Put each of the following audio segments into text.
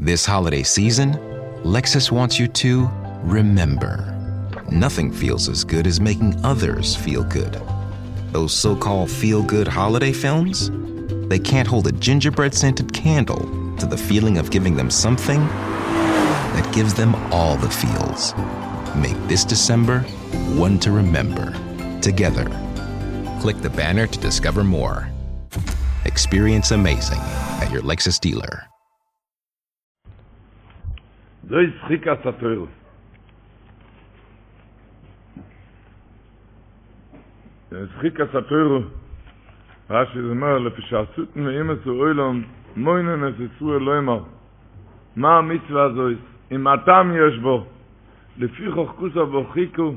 This holiday season, Lexus wants you to remember. Nothing feels as good as making others feel good. Those so called feel good holiday films? They can't hold a gingerbread scented candle to the feeling of giving them something that gives them all the feels. Make this December one to remember. Together. Click the banner to discover more. Experience amazing at your Lexus dealer. זו יצחיק הסטויר. יצחיק הסטויר, רש"י אומר, לפי שעשותן ואימס ואוילום, מוינן את ישראל לא אמר. מה המצווה הזו? אם הטעם יש בו, לפי חוכקוסה בו חיכו,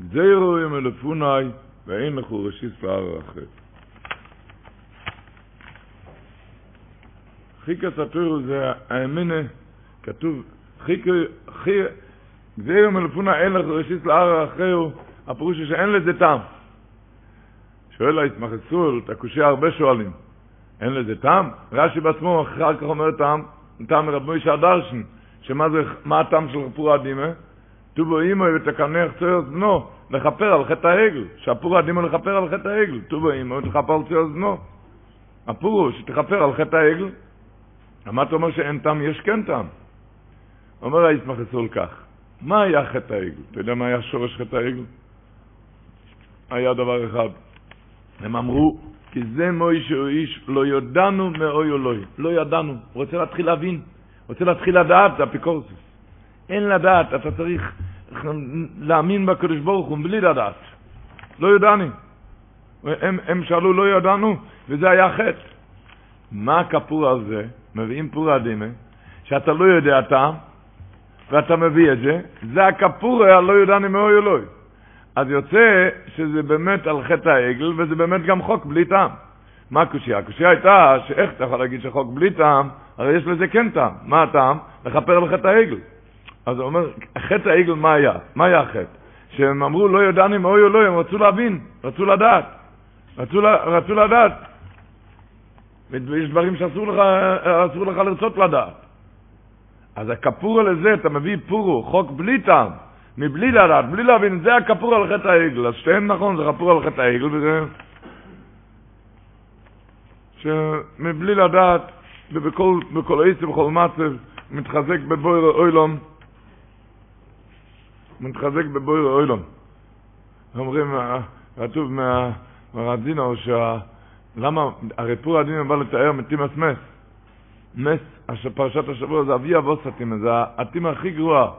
גזירו עם אלפוני, ואין לכו ראשיס פער אחר. חיק הסטויר זה האמינה, כתוב, חיק, חיק, גזירו מלפונה אין לך ראשיס לער אחר, הפירוש הוא שאין לזה טעם. שואל ההתמחצול, את הקושי הרבה שואלים, אין לזה טעם? רש"י בעצמו אחר כך אומר טעם, טעם מרב מוישה הדרשן, שמה זה, מה הטעם של פור הדימה? טובו אימו ותקנח צויר זנו, לכפר על חטא העגל, שהפור הדימה לכפר על חטא העגל, טובו אימו ותכפר על צויר זנו. הפור הוא שתכפר על חטא העגל. מה אתה אומר שאין טעם? יש כן טעם. אומר ההתמחצול כך, מה היה חטא העגל? אתה יודע מה היה שורש חטא העגל? היה דבר אחד. הם אמרו, כי זה מוישה איש, לא ידענו מאוי אלוהי. לא ידענו. הוא רוצה להתחיל להבין. רוצה להתחיל לדעת, זה אפיקורסוס. אין לדעת, אתה צריך להאמין בקדוש ברוך הוא בלי לדעת. לא ידעני. הם, הם שאלו לא ידענו, וזה היה חטא. מה הכפור הזה? מביאים פור הדימה, שאתה לא יודע טעם, ואתה מביא את זה, זה הכפור הלא ידעני מאוי אלוהי. אז יוצא שזה באמת על חטא העגל, וזה באמת גם חוק בלי טעם. מה הקושייה? הקושייה הייתה שאיך אתה יכול להגיד שחוק בלי טעם, הרי יש לזה כן טעם. מה הטעם? לכפר על חטא העגל. אז הוא אומר, חטא העגל מה היה? מה היה החטא? שהם אמרו לא ידעני מאוי אלוהי, הם רצו להבין, רצו לדעת. רצו, רצו לדעת. ויש דברים שאסור לך, לך לרצות לדעת. אז הכפור לזה, אתה מביא פורו, חוק בלי טעם. מבלי לדעת, בלי להבין, זה הכפור על חטא העגל. אז שתיהם נכון, זה כפור על חטא העגל, וזה... שמבלי לדעת, ובכל עיסי ובכל מצב, מתחזק בבויר אוילום, מתחזק בבויר אוילום. אומרים, כתוב מהרדינו. למה, הרי פור הדין בא לתאר מתים אסמס. מס, פרשת השבוע זה אבי אבוס התימה, זה התימה הכי גרועה.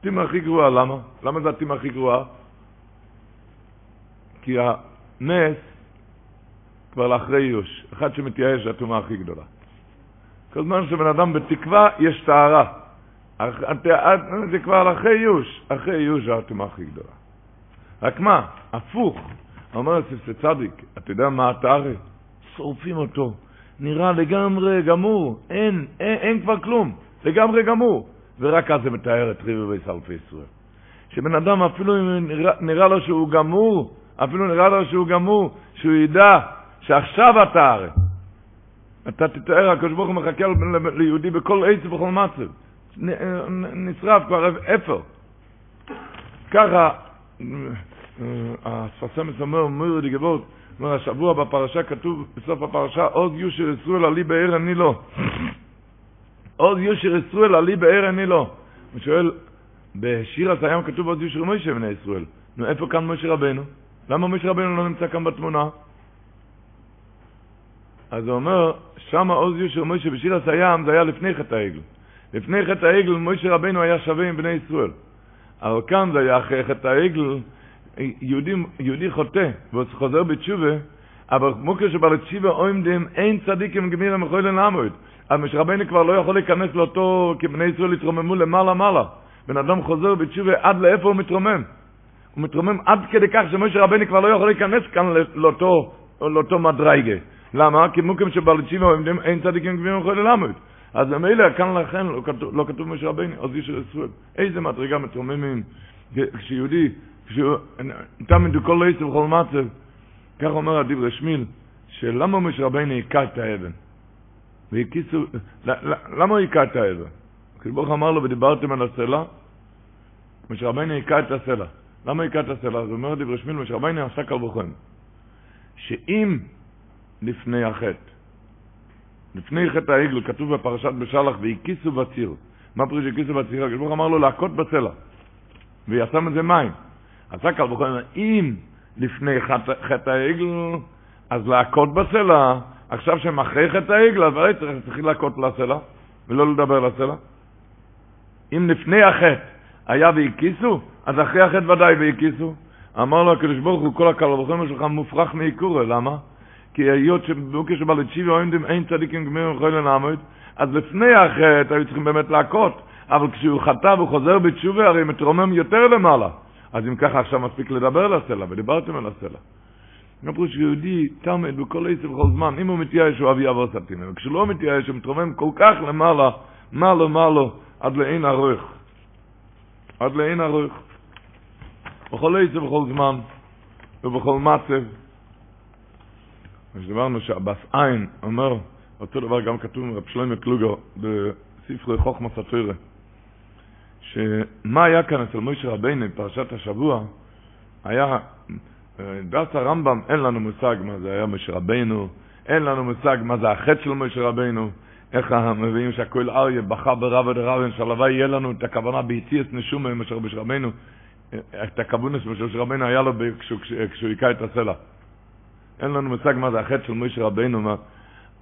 התימה הכי גרועה, למה? למה זה התימה הכי גרועה? כי הנס כבר לאחרי איוש. אחד שמתייאש זה התאומה הכי גדולה. כל זמן שבן אדם בתקווה, יש טהרה. זה כבר לאחרי איוש. אחרי איוש זה התאומה הכי גדולה. רק מה? הפוך. אומר אצל צדיק, אתה יודע מה הטהרה? שורפים אותו. נראה לגמרי גמור. אין, אין, אין כבר כלום. לגמרי גמור. ורק אז זה מתאר את ריבי ויסלפי ישראל. שבן אדם אפילו אם נראה, נראה לו שהוא גמור, אפילו נראה לו שהוא גמור, שהוא ידע שעכשיו אתה הרי. אתה תתאר, הקדוש ברוך הוא מחכה ליהודי בכל עץ ובכל מצב. נשרף כבר אפר. ככה, הספסמס אומר, די גבורת, אומר, השבוע בפרשה כתוב, בסוף הפרשה, עוז יושר ישראל עלי בער אני לא. עוז יושר ישראל עלי בער אני לא. הוא שואל, בשיר הסיים כתוב עוז יושר מוישה בני ישראל. נו, איפה כאן מוישה רבנו? למה מוישה רבנו לא נמצא כאן בתמונה? אז הוא אומר, שם עוז יושר מוישה בשיר הסיים זה היה לפני חטא העגל. לפני חטא העגל מוישה רבנו היה שווה עם בני ישראל. אבל כאן זה היה אחרי חטא העגל, יהודי, יהודי חוטא, והוא חוזר בתשובה, אבל כמו כשבא לתשיבה עומדים, אין צדיקים גמירים מחוילן לעמוד. אז משה כבר לא יכול להיכנס לאותו, כי בני ישראל התרוממו למעלה מעלה. בן אדם חוזר בתשובה, עד לאיפה הוא מתרומם? הוא מתרומם עד כדי כך שמשה רבנו כבר לא יכול להיכנס כאן לאותו, לאותו מדרגה. למה? כי מוקים שבא לתשיבה עומדים, אין צדיקים גמירים מחוילן לעמוד. אז ממילא כאן לכן לא כתוב, לא כתוב משה רבנו, אז איש ישראל. איזה מדרגה מתרוממים כשיהודי תמיד כל לא יצא בכל מצב, כך אומר הדברי שמיל, שלמה משה רבינו היכה את האבן? והקיסו, למה הוא היכה את העבר? הקדוש אמר לו, ודיברתם על הסלע, משה רבנו היכה את הסלע. למה היכה את הסלע? אז אומר דברי שמיל, משה רבנו וחם. שאם לפני החטא, לפני חטא העגל, כתוב בפרשת בשלח, והקיסו בציר. מה פירוש הקיסו בציר? הקדוש אמר לו להכות בסלע, ויעשה מזה מים. עשה קל וחם, אם לפני חטא העגל, אז להכות בסלע, עכשיו שהם אחרי חטא העגל, אז אולי צריכים להכות לסלע, ולא לדבר לסלע. אם לפני החטא היה והקיסו, אז אחרי החטא ודאי והקיסו. אמר לו הקדוש ברוך הוא, כל הקל וחומר שלך מופרך מעיקורא, למה? כי היות שבוקר שבא לצ'יבי עומדים אין צדיקים גמירים יכולים לנעמוד, אז לפני החטא היו צריכים באמת להכות, אבל כשהוא חטא וחוזר בתשובה, הרי מתרומם יותר למעלה. אז אם ככה עכשיו מספיק לדבר לסלע, ודיברתם על הסלע. אמרו שיהודי תלמד בכל עשר וכל זמן, אם הוא מתייאש הוא אבי אבו סתימה, וכשהוא לא מתייאש הוא מתרומם כל כך למעלה, מעלה מעלה, עד לאין ארוך. עד לאין ארוך. בכל עשר וכל זמן, ובכל מצב. אז דיברנו שהבס עין אומר, אותו דבר גם כתוב מרב שלמה קלוגר בספרי חוכמה סטוירה, שמה היה כאן אצל מוישה רבינו, פרשת השבוע, היה דעת הרמב"ם, אין לנו מושג מה זה היה משה רבינו, אין לנו מושג מה זה החטא של משה רבינו, איך מביאים שהכל אריה בכה ברב ודרבן, שהלוואי יהיה לנו את הכוונה ביציאס נשומה משה רבינו, את הכוונה של משה רבינו היה לו כשהוא היכה את הסלע. אין לנו מושג מה זה החטא של משה רבינו, מה...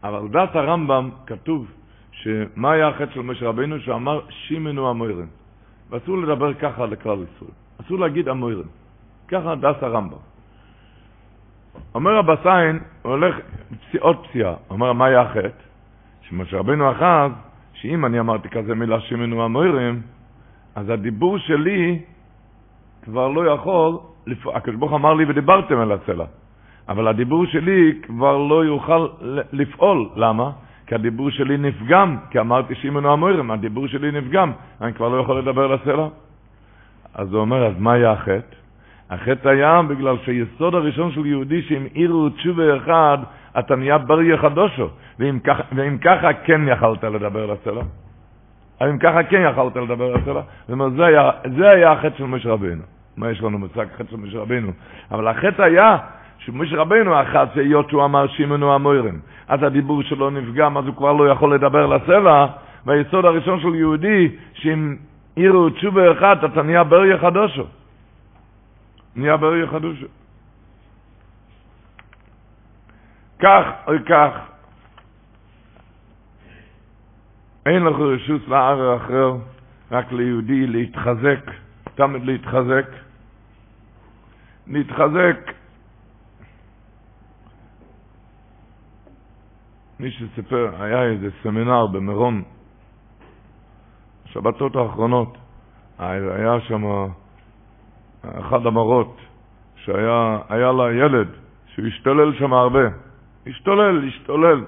אבל דעת הרמב"ם כתוב שמה היה החטא של משה רבינו? שהוא אמר שימנו המוירן. ואסור לדבר ככה לכלל ישראל. אסור להגיד המוירן. ככה דעת הרמב"ם. אומר הבסיין, הוא הולך עוד פציעה, אומר מה היה החטא? שמשה רבנו אחז, שאם אני אמרתי כזה מילה שימנו המוירים, אז הדיבור שלי כבר לא יכול, הקדוש ברוך אמר לי ודיברתם על הסלע, אבל הדיבור שלי כבר לא יוכל לפעול, למה? כי הדיבור שלי נפגם, כי אמרתי שימנו המוירים, הדיבור שלי נפגם, אני כבר לא יכול לדבר על הסלע. אז הוא אומר, אז מה היה החטא? החטא היה בגלל שהיסוד הראשון של יהודי שאם עירו תשובה אחד, אתה נהיה בריא חדושו. ואם ככה, ואם ככה כן יכלת לדבר לסלע. אם ככה כן יכלת לדבר לסלע. זאת אומרת, זה היה, זה היה החטא של משה רבינו. מה יש לנו מושג חטא של משה רבינו? אבל החטא היה שמשה רבינו אחת שהיות שהוא אמר שימנו המוירם. אז הדיבור שלו נפגם, אז הוא כבר לא יכול לדבר לסלע. והיסוד הראשון של יהודי, שאם עירו תשובה אחד, אתה נהיה בריא חדושו. נהיה בריא חדושה. כך או כך, אין לך רשות לערר אחר, רק ליהודי להתחזק, תמיד להתחזק. להתחזק, מי שסיפר, היה איזה סמינר במירון, שבתות האחרונות, היה שם אחד המורות, שהיה לה ילד, שהוא השתולל שם הרבה. השתולל, השתולל.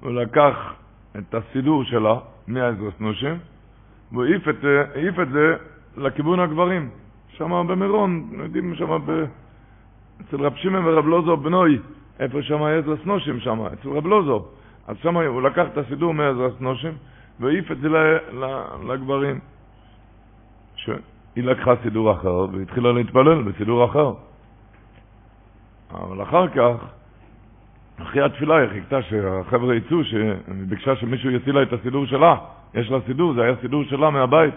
הוא לקח את הסידור שלה מהעזרס נושים, והוא העיף את, העיף את זה לכיוון הגברים. שם במירון, יודעים שם ב... אצל רב שמעון ורב לוזו בנוי, איפה שם עזרס נושים שם, אצל רב לוזו. אז שם הוא לקח את הסידור מעזרס נושים, והעיף את זה לגברים. היא לקחה סידור אחר והתחילה להתפלל בסידור אחר. אבל אחר כך, אחרי התפילה היא חיכתה שהחבר'ה יצאו, שהיא ביקשה שמישהו יוציא לה את הסידור שלה. יש לה סידור, זה היה סידור שלה מהבית.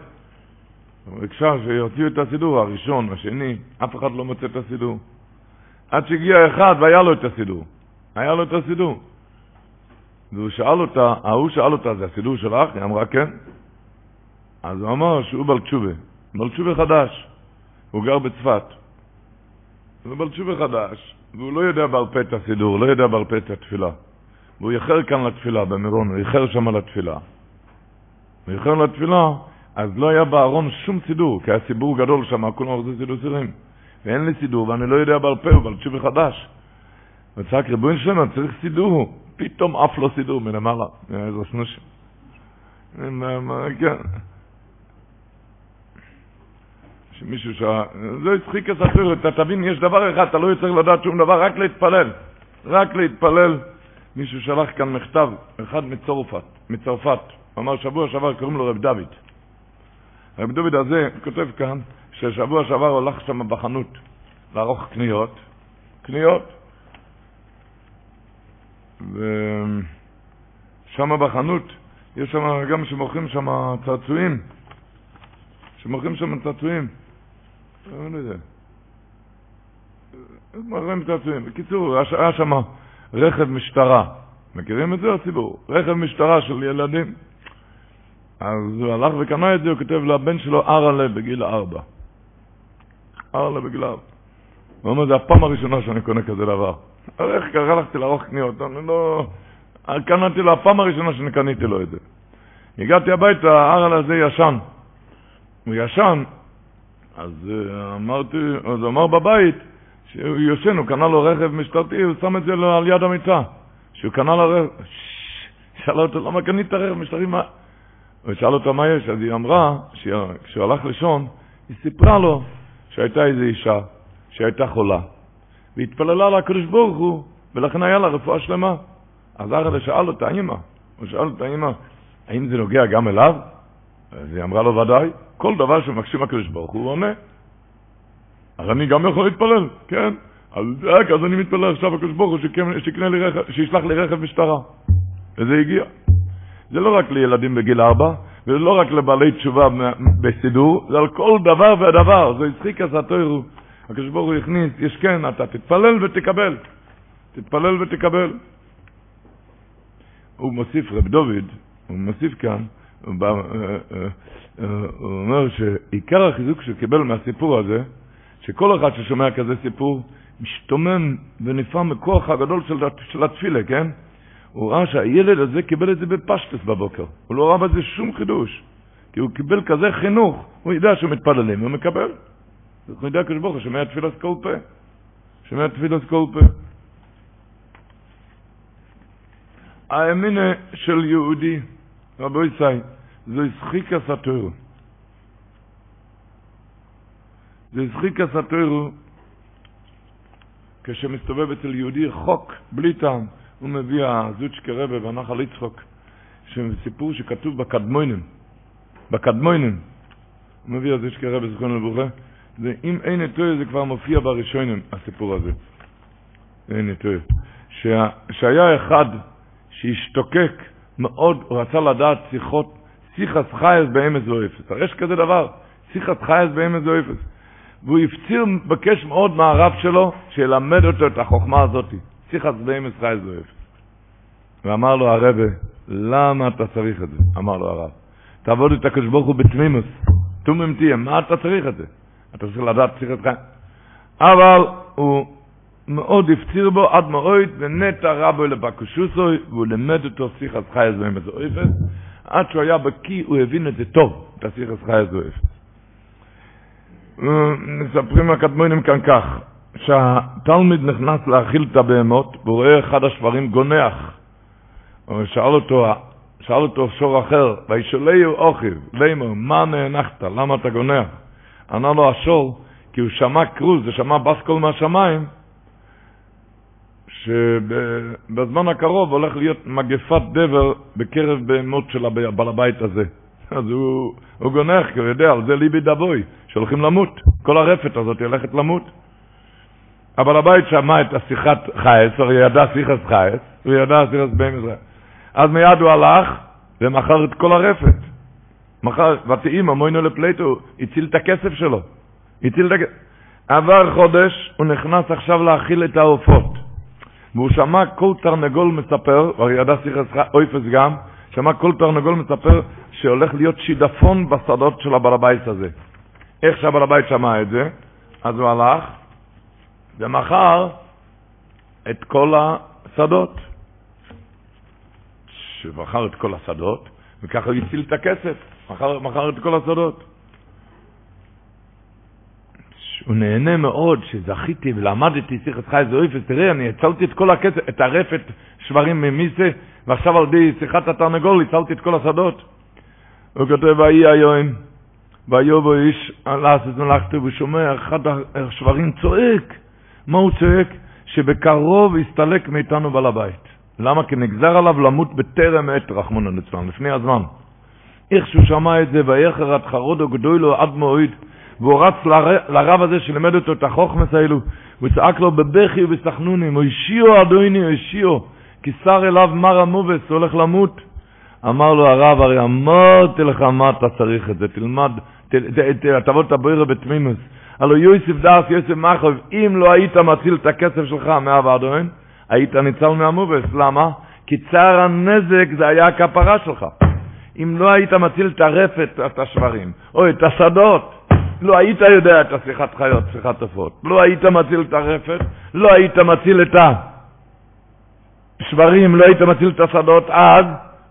היא ביקשה שיוציאו את הסידור הראשון, השני, אף אחד לא מוצא את הסידור. עד שהגיע אחד והיה לו את הסידור. היה לו את הסידור. והוא שאל אותה, ההוא שאל אותה, זה הסידור שלך? היא אמרה כן. אז הוא אמר שהוא בעל תשובה. תשובה חדש. הוא גר בצפת. הוא בעל תשובה חדש, והוא לא יודע בעל פה את הסידור, לא יודע בעל פה את התפילה. והוא איחר כאן לתפילה במירון, הוא איחר שם לתפילה. הוא איחר לתפילה, אז לא היה בארון שום סידור, כי היה סיבור גדול שם, כולם רוצים סידור סירים. ואין לי סידור, ואני לא יודע בעל פה, הוא בעל תשובה חדש. וצעק ריבוין שלנו, צריך סידור. פתאום עף לו סידור מלמעלה, מאיזה סנושים. כן. שמישהו ש... זה הצחיק את הסרט, אתה תבין, יש דבר אחד, אתה לא צריך לדעת שום דבר, רק להתפלל. רק להתפלל, מישהו שלח כאן מכתב, אחד מצרפת, מצרפת. אמר, שבוע שעבר קוראים לו רב דוד. רב דוד הזה כותב כאן, ששבוע שעבר הולך שם בחנות לערוך קניות, קניות, ושם בחנות יש שם גם שמוכרים שם צעצועים, שמוכרים שם צעצועים, לא יודע, מוכרים צעצועים. בקיצור, היה שם רכב משטרה, מכירים את זה הציבור? רכב משטרה של ילדים. אז הוא הלך וקנה את זה, הוא כותב לבן שלו ארלה בגיל ארבע. ארלה בגיל ארבע. הוא אומר, זה הפעם הראשונה שאני קונה כזה דבר. איך ככה הלכתי לערוך קניות, אני לא... קנתי לו, הפעם הראשונה שאני קניתי לו את זה. הגעתי הביתה, הארל הזה ישן. הוא ישן, אז אה, אמרתי, אז אמר בבית שהוא יושן, הוא קנה לו רכב משטרתי, הוא שם את זה על יד המיטה. שהוא קנה לו רכב, שאל אותו, למה קנית רכב משטרתי? מה? הוא שאל אותו מה יש, אז היא אמרה, כשהוא הלך לישון, היא סיפרה לו שהייתה איזו אישה שהייתה חולה, והתפללה לקדוש ברוך הוא, ולכן היה לה רפואה שלמה. אז אחלה שאל אותה, אימא, הוא שאל אותה, אימא, האם זה נוגע גם אליו? אז היא אמרה לו, ודאי, כל דבר שמקשים הקדוש ברוך הוא עונה. אז אני גם יכול להתפלל, כן. אז רק אז אני מתפלל עכשיו הקדוש ברוך הוא שיקנה לי רכב, שישלח לי רכב משטרה. וזה הגיע. זה לא רק לילדים בגיל ארבע, וזה לא רק לבעלי תשובה בסידור, זה על כל דבר ודבר. זה הצחיק אז התוירו. הקדוש ברוך הוא הכניס, יש כן, אתה תתפלל ותקבל. תתפלל ותקבל. הוא מוסיף, רב דוד, הוא מוסיף כאן, הוא, בא, אה, אה, אה, הוא אומר שעיקר החיזוק שהוא קיבל מהסיפור הזה, שכל אחד ששומע כזה סיפור, משתומם ונפעם מכוח הגדול של התפילה, כן? הוא ראה שהילד הזה קיבל את זה בפשטס בבוקר. הוא לא ראה בזה שום חידוש. כי הוא קיבל כזה חינוך, הוא יודע שהוא מתפללים, הוא מקבל. הוא יודע הקדוש ברוך הוא שומע תפילת כל פה. שומע תפילת כל פה. האמינה של יהודי, רבו ישי, זה זחיק הסתורו. זה זחיק הסתורו כשמסתובב אצל יהודי חוק, בלי טעם. הוא מביא הזוצ'קה רבה בנחל יצחוק, סיפור שכתוב בקדמוינים, בקדמוינים, הוא מביא הזוצ'קה רבה זכרון לברוכה, ואם אין נטויה זה כבר מופיע בראשונים, הסיפור הזה. אין נטויה. שהיה אחד שהשתוקק מאוד, הוא רצה לדעת שיחות, שיחס חייס באמץ לא אפס. הרי יש כזה דבר, שיחס חייס באמץ לא אפס. והוא הפציר, מבקש מאוד מהרב שלו, שילמד אותו את החוכמה הזאת. שיחס חייס לא אפס. ואמר לו הרבה, למה אתה צריך את זה? אמר לו הרב. תעבוד את הקדוש ברוך הוא בתמימוס, תומם תהיה, מה אתה צריך את זה? אתה צריך לדעת שיחס חייס. אבל הוא מאוד הפציר בו עד מאוד, ונטע רבו לבקשוסוי, והוא לימד אותו שיחס חייס באמץ לא אפס. עד שהוא היה בקיא, הוא הבין את זה טוב, את השיחס חייס לא אפס. מספרים הקדמונים כאן כך, שהתלמיד נכנס להאכיל את הבהמות, והוא רואה אחד השברים גונח. הוא שאל אותו, שאל אותו שור אחר, וישאלהו אוכיב, לימו, מה נאנחת, למה אתה גונח? ענה לו השור, כי הוא שמע קרוז, זה שמע בסקול מהשמיים, שבזמן הקרוב הולך להיות מגפת דבר בקרב בהמות של הבעל הבית הזה. אז הוא, הוא גונח, כי הוא יודע, על זה ליבי דבוי, שהולכים למות. כל הרפת הזאת הולכת למות. הבעל הבית שמע את השיחת חייס, הוא ידע שיחת חייס, הוא ידע בהם ישראל. אז מיד הוא הלך ומכר את כל הרפת. מכר, ותהים המוינו לפלטו, הציל את הכסף שלו. הציל את הכסף. עבר חודש, הוא נכנס עכשיו להאכיל את העופות. והוא שמע כל תרנגול מספר, והרי ידע שיחת אויפס גם, שמע כל תרנגול מספר שהולך להיות שידפון בשדות של הבעל הבית הזה. איך שהבעל הבית שמע את זה, אז הוא הלך ומכר את כל השדות. שמכר את כל השדות, וככה הוא הציל את הכסף, מכר, מכר את כל השדות. הוא נהנה מאוד שזכיתי ולמדתי שיחת חי זויפס, תראה, אני הצלתי את כל הכסף, את הרפת שברים ממיסה, ועכשיו על ידי שיחת התרנגול הצלתי את כל השדות. הוא כותב, ויהי היום, ויובו איש לעשות מלאכתו, והוא שומע אחד השברים צועק. מה הוא צועק? שבקרוב יסתלק מאיתנו בעל הבית. למה? כי נגזר עליו למות בטרם עת, רחמון ליצלן, לפני הזמן. איך שהוא שמע את זה, ויחר עד חרודו גדולו עד מועיד, והוא רץ לר... לרב הזה שלימד אותו את החוכמס האלו, הוא צעק לו בבכי ובסחנונים, הושיעו אדוני, הושיעו, כי שר אליו מר המובס, הולך למות. אמר לו הרב, הרי אמרתי לך מה אתה צריך את זה, תלמד, תבוא את הבוירה. הלו יוסף דאס, יוסף מחוב, אם לא היית מציל את הכסף שלך מהוועדוין, היית ניצל מהמובס. למה? כי צער הנזק זה היה הכפרה שלך. אם לא היית מציל את הרפת, את השברים, או את השדות, לא היית יודע את השיחת חיות, שיחת עופות. לא היית מציל את הרפת, לא היית מציל את השברים, לא היית מציל את השדות, אז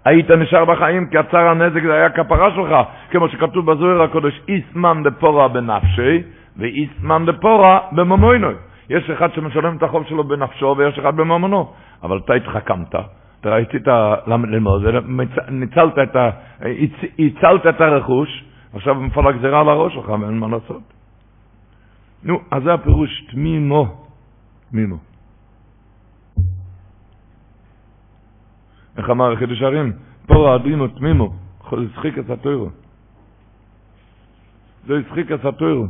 היית נשאר בחיים, כי הצער הנזק זה היה כפרה שלך, כמו שכתוב בזוהר הקודש, איסמן דפורה בנפשי, ואיסמן דפורה בממוינוי. יש אחד שמשלם את החוב שלו בנפשו ויש אחד בממונו, אבל אתה התחכמת, אתה רצית ללמוד, ניצלת את, ה, הצלת את הרכוש, עכשיו מפעל הגזירה על הראש שלך ואין מה לעשות. נו, אז זה הפירוש תמימו, תמימו. איך אמר חידוש הרים? פורו אדינו תמימו, זכיק את התוירו. זה יצחיק את התוירו.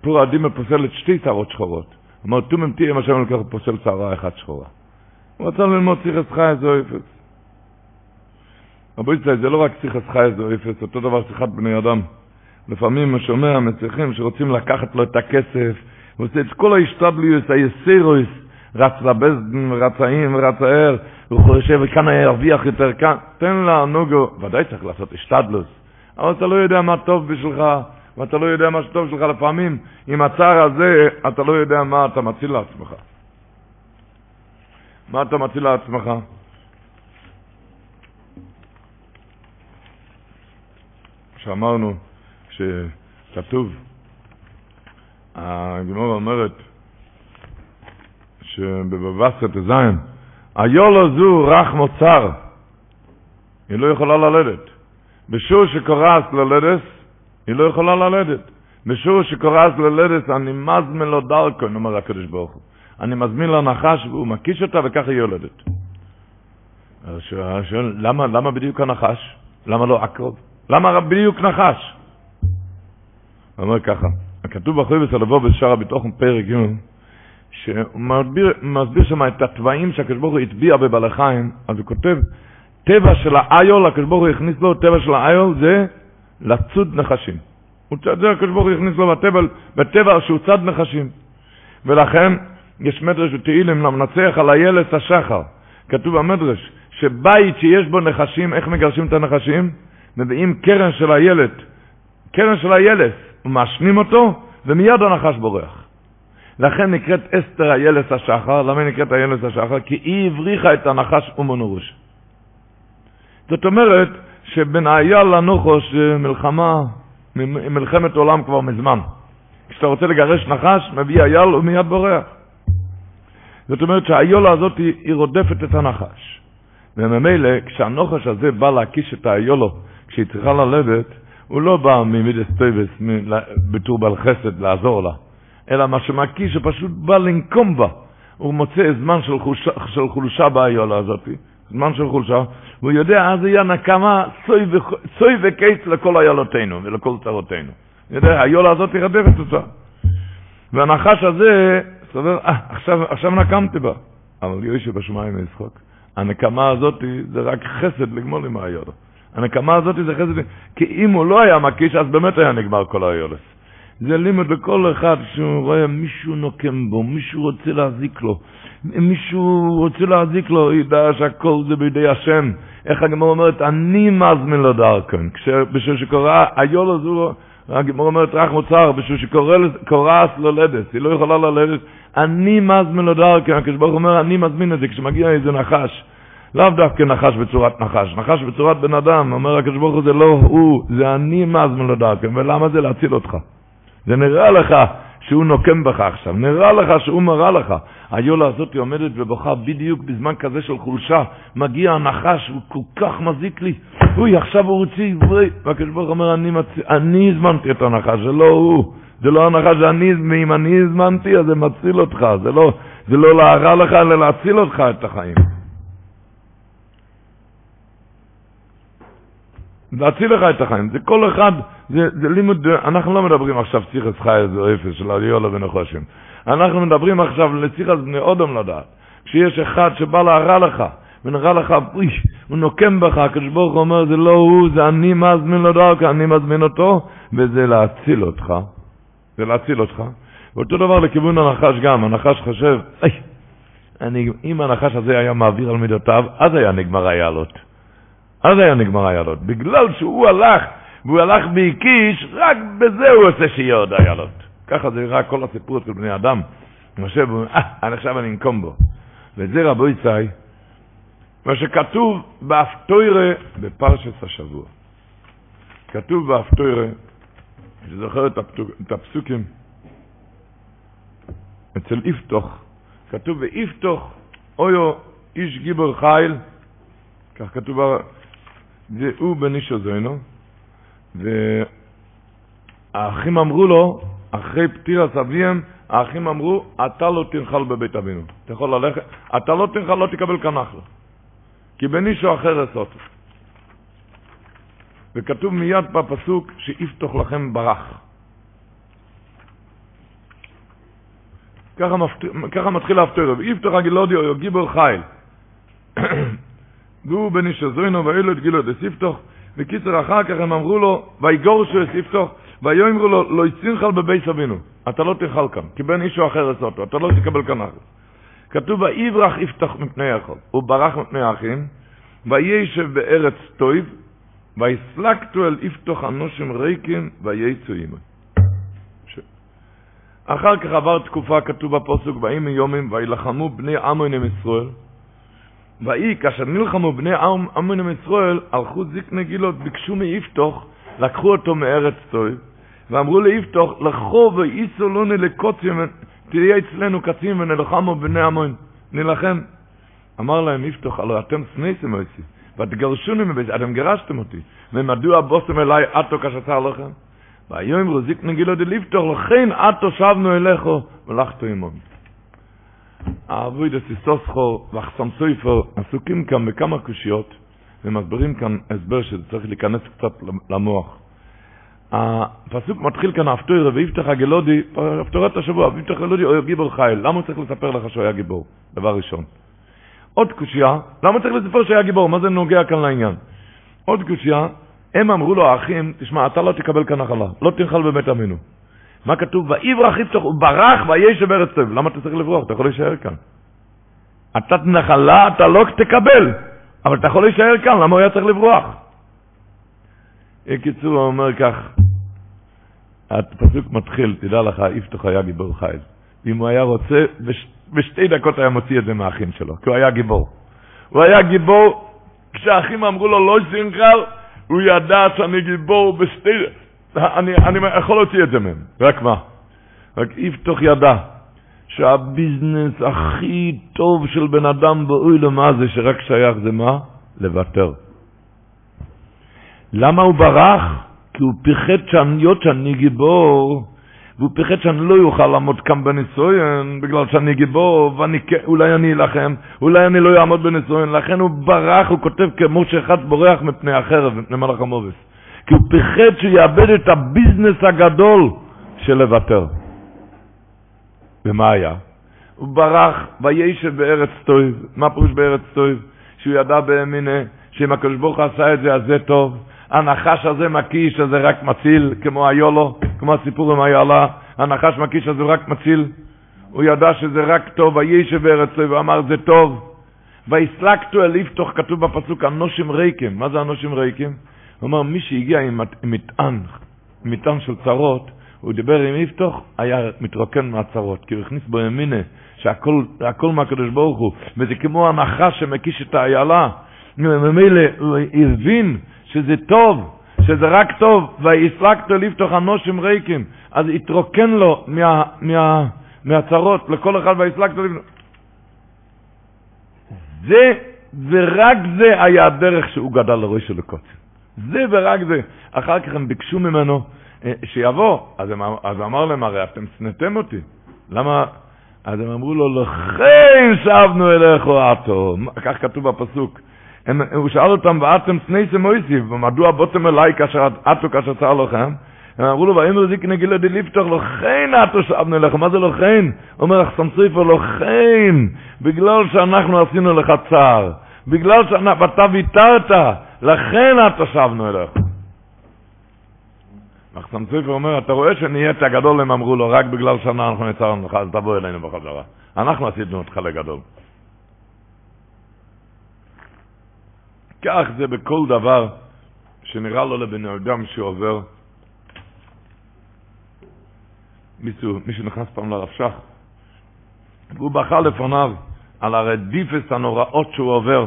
פור אדימה פוסלת שתי שערות שחורות. אמר, תומם תהיה מה שאני לוקח פוסל שערה אחת שחורה. הוא רצה ללמוד ציחס חי זו אפס. רבו ישראל, זה לא רק ציחס חי זו אפס, אותו דבר שיחת בני אדם. לפעמים שומע מצליחים שרוצים לקחת לו את הכסף, הוא עושה את כל ההשתדליוס, היסירויס, רץ לבזדן, רץ האם, רץ הער, הוא חושב, וכאן ירוויח יותר כאן. תן לה, נוגו, ודאי צריך לעשות השתדלוס, אבל אתה לא יודע מה טוב בשבילך, ואתה לא יודע מה שטוב שלך לפעמים, עם הצער הזה, אתה לא יודע מה אתה מציל לעצמך. מה אתה מציל לעצמך? שאמרנו שכתוב, הגמור אומרת שבבבסת זין, היולו זו רך מוצר, היא לא יכולה ללדת. בשור שקורס ללדת, היא לא יכולה ללדת. בשור שקורס ללדת, אני מזמין לו דרכו, אומר הקדוש ברוך הוא. אני מזמין לו נחש והוא מקיש אותה וככה היא יולדת. שואל, למה, למה בדיוק הנחש? למה לא עקרוב? למה בדיוק נחש? הוא אומר ככה, כתוב בחוי בסלבו בשער הביטחון פרק ג' שהוא מסביר, מסביר שם את התוואים שהקדוש ברוך הוא הטביע בבעלי חיים, אז הוא כותב, טבע של האיול, הקדוש ברוך הוא הכניס לו, טבע של האיול זה לצוד נחשים. הוא צד זה הקדוש ברוך הוא הכניס לו בטבע, בטבע שהוא צד נחשים. ולכן יש מדרש בתהילים למנצח על הילס השחר. כתוב במדרש שבית שיש בו נחשים, איך מגרשים את הנחשים? מביאים קרן של הילד, קרן של הילס, ומעשנים אותו, ומיד הנחש בורח. לכן נקראת אסתר הילס השחר, למה היא נקראת הילס השחר? כי היא הבריחה את הנחש ומונורוש. זאת אומרת, שבין האייל לנוחוש מלחמה, מלחמת עולם כבר מזמן. כשאתה רוצה לגרש נחש, מביא אייל ומיד בורח. זאת אומרת שהאיולה הזאת היא, רודפת את הנחש. וממילא, כשהנוחש הזה בא להקיש את האיולו, כשהיא צריכה ללדת, הוא לא בא ממידס טויבס, בתור בעל חסד, לעזור לה, אלא מה שמקיש, הוא פשוט בא לנקום בה. הוא מוצא זמן של חולשה, של חולשה באיולה הזאת, זמן של חולשה, והוא יודע, אז יהיה נקמה צוי וקץ לכל איולותינו ולכל צרותינו. יודע, היולה הזאת רדפת אותה. והנחש הזה, סובר, אה, עכשיו, עכשיו נקמתי בה. אבל יוי שבשמיים ישחוק. הנקמה הזאת זה רק חסד לגמול עם היולה. הנקמה הזאת זה חסד, כי אם הוא לא היה מקיש, אז באמת היה נגמר כל היולס. זה לימוד לכל אחד שהוא רואה מישהו נוקם בו, מישהו רוצה להזיק לו. מישהו רוצה להזיק לו, ידע שהכל זה בידי השם. איך הגמור אומרת, אני מזמין לו דרכון. בשביל שקורא, היול הזו, הגמור אומרת, רק מוצר, בשביל שקורס לולדת, היא לא יכולה ללדת, אני מזמין לו דרכון. הקדוש ברוך אומר, אני מזמין את זה, כשמגיע איזה נחש. לאו דווקא נחש בצורת נחש, נחש בצורת בן אדם, אומר הקדוש ברוך הוא, זה לא הוא, זה אני מזמין לו דרכון. ולמה זה להציל אותך? זה נראה לך שהוא נוקם בך עכשיו, נראה לך שהוא מראה לך. היולה הזאת עומדת ובוכה בדיוק בזמן כזה של חולשה. מגיע הנחש, הוא כל כך מזיק לי. אוי, עכשיו הוא רוצה, והקדוש ברוך אומר, אני, מצ... אני הזמנתי את הנחש, זה לא הוא. זה לא הנחה שאני, אם אני הזמנתי, אז זה מציל אותך. זה לא, זה לא להרע לך, אלא להציל אותך את החיים. להציל לך את החיים. זה כל אחד, זה, זה לימוד, אנחנו לא מדברים עכשיו ציחס חי איזה אפס של אליולה ונחושם. אנחנו מדברים עכשיו לציחס בני אודום לדעת. כשיש אחד שבא להרע לך, ונראה לך, אוי, הוא נוקם בך, הקדוש ברוך הוא אומר, זה לא הוא, זה אני מזמין לו דרכו, אני מזמין אותו, וזה להציל אותך. זה להציל אותך. ואותו דבר לכיוון הנחש גם, הנחש חושב, אי, אני, אם הנחש הזה היה מעביר על מידותיו, אז היה נגמר היעלות. אז היה נגמר היעלות. בגלל שהוא הלך, והוא הלך והקיש, רק בזה הוא עושה שיהיה עוד היעלות. ככה זה רק כל הסיפור של בני אדם. משה, אה, עכשיו אני אנקום בו. וזה רבו יצאי, מה שכתוב באפטוירה בפרשת השבוע. כתוב באפטוירה, אני זוכר את הפסוקים, אצל יפתוך, כתוב ויפתוך אויו איש גיבור חיל, כך כתוב, זה הוא בן איש הזוינו, והאחים אמרו לו, אחרי פטירת אביהם, האחים אמרו, אתה לא תנחל בבית אבינו. אתה יכול ללכת, אתה לא תנחל, לא תקבל כאן אחלה. כי בנישו אחר אסות. וכתוב מיד בפסוק שיפתוח לכם ברח. ככה, מפת... ככה מתחיל האפטרב, יפתח הגילודי או גיבור חיל. והוא בן איש הזוינו ואילו את גילו דס יפתח, וקיצר אחר כך הם אמרו לו, ויגורשו יפתח, ויאמרו לו, לא יצינך בבית אבינו, אתה לא תאכל כאן, כי בן אישו אחר אסותו, אתה לא תקבל כאן אחר. כתוב, ויברח יפתח מפני יכול. הוא ברח מפני האחים, וישב בארץ טויב, ויסלקתו אל יפתח אנושים ריקים, וייצו עמו. אחר כך עבר תקופה, כתוב בפוסק, ויהי מיומים, וילחמו בני עמון עם ישראל. ויהי, כאשר נלחמו בני עם ישראל, הלכו זקני גילות, ביקשו מיפתח, לקחו אותו מארץ טויב, ואמרו ליפתח, לכו ואיסו לנו לקוצים תהיה אצלנו קצין ונלחמו בני עמון, נלחם. אמר להם יפתח, הלא אתם סנייסים אותי, ותגרשוני מבית, אתם גירשתם אותי, ומדוע בוסתם אליי עתו כשצר לכם? והיום רוזיק נגילו דליפתח, לכן עתו שבנו אליכו, ולכתו עמון. האבוי דסיסוסכו ואחסם סויפר עסוקים כאן בכמה קושיות, ומסברים כאן הסבר שזה צריך להיכנס קצת למוח. הפסוק מתחיל כאן אפטוירה ויפתח הגלודי, אפטורת השבוע, ויפתח הגלודי הוא גיבור חייל. למה הוא צריך לספר לך שהוא היה גיבור? דבר ראשון. עוד קושייה, למה צריך לספר שהוא היה גיבור? מה זה נוגע כאן לעניין? עוד קושייה, הם אמרו לו האחים, תשמע, אתה לא תקבל כאן נחלה, לא תנחל בבית עמינו. מה כתוב? ויברח יפתח, הוא ברח וישב ארץ טוב. למה אתה צריך לברוח? אתה יכול להישאר כאן. אתה נחלה, אתה לא תקבל, אבל אתה יכול להישאר כאן, למה הוא היה צריך לברוח? בקיצור, הוא אומר כך, הפסוק מתחיל, תדע לך, יפתח היה גיבור חיל. אם הוא היה רוצה, בש, בשתי דקות היה מוציא את זה מהאחים שלו, כי הוא היה גיבור. הוא היה גיבור, כשהאחים אמרו לו לא זינכר, הוא ידע שאני גיבור בשתי... אני, אני יכול להוציא את זה מהם, רק מה? רק יפתח ידע שהביזנס הכי טוב של בן אדם באוי מה זה שרק שייך זה מה? לוותר. למה הוא ברח? כי הוא פיחד שהיות שאני גיבור, והוא פיחד שאני לא יוכל לעמוד כאן בניסויין, בגלל שאני גיבור, ואולי אני אלחם, אולי אני לא אעמוד בניסויין, לכן הוא ברח, הוא כותב כמו שאחד בורח מפני החרב, מפני מלאך המובס. כי הוא פיחד שהוא יאבד את הביזנס הגדול של לוותר. ומה היה? הוא ברח, וישב בארץ טויב. מה פירוש בארץ טויב? שהוא ידע באמינה, שאם הקדוש ברוך הוא עשה את זה, אז זה טוב. הנחש הזה מקיש, שזה רק מציל, כמו היולו, כמו הסיפור עם היאללה, הנחש מקיש הזה רק מציל. הוא ידע שזה רק טוב, וישב בארץ טוב, ואמר זה טוב. ויסלקתו אל יפתח, כתוב בפסוק, אנושים ריקים. מה זה אנושים ריקים? הוא אומר, מי שהגיע עם מטען, מטען של צרות, הוא דיבר עם יפתח, היה מתרוקן מהצרות, כי הוא הכניס בו ימינה, שהכל מהקדוש ברוך הוא, וזה כמו הנחש שמקיש את האיילה. וממילא הוא הבין שזה טוב, שזה רק טוב, ויסלקתו לפתוח אנושים ריקים, אז התרוקן לו מה, מה, מהצרות, לכל אחד ויסלקתו לפתוח. זה, ורק זה היה הדרך שהוא גדל לראש של הקוצר. זה ורק זה. אחר כך הם ביקשו ממנו אה, שיבוא. אז, הם, אז הוא אמר להם, הרי אתם שנאתם אותי. למה? אז הם אמרו לו, לכן שבנו אליך עתו. כך כתוב בפסוק. הם, הוא שאל אותם, ואתם סנייסם מויסיב, ומדוע בותם אליי כאשר עתו כאשר צר לכם? הם אמרו לו, ואימר זיק נגילה די ליפתוח, לכן עתו שבנו אליך. מה זה לכן? אומר אחסם סופר, לכן, בגלל שאנחנו עשינו לך צער. בגלל שאתה ויתרת, לכן עתו שבנו אליך. מחסם סופר אומר, אתה רואה שנהיית הגדול, הם אמרו לו, רק בגלל שאנחנו נצרנו לך, אז תבוא אלינו בחזרה. אנחנו עשינו אותך לגדול. כך זה בכל דבר שנראה לו לבן אדם שעובר. מישהו, מישהו נכנס פעם לרב שך, והוא בכה לפניו על הרדיפס הנוראות שהוא עובר,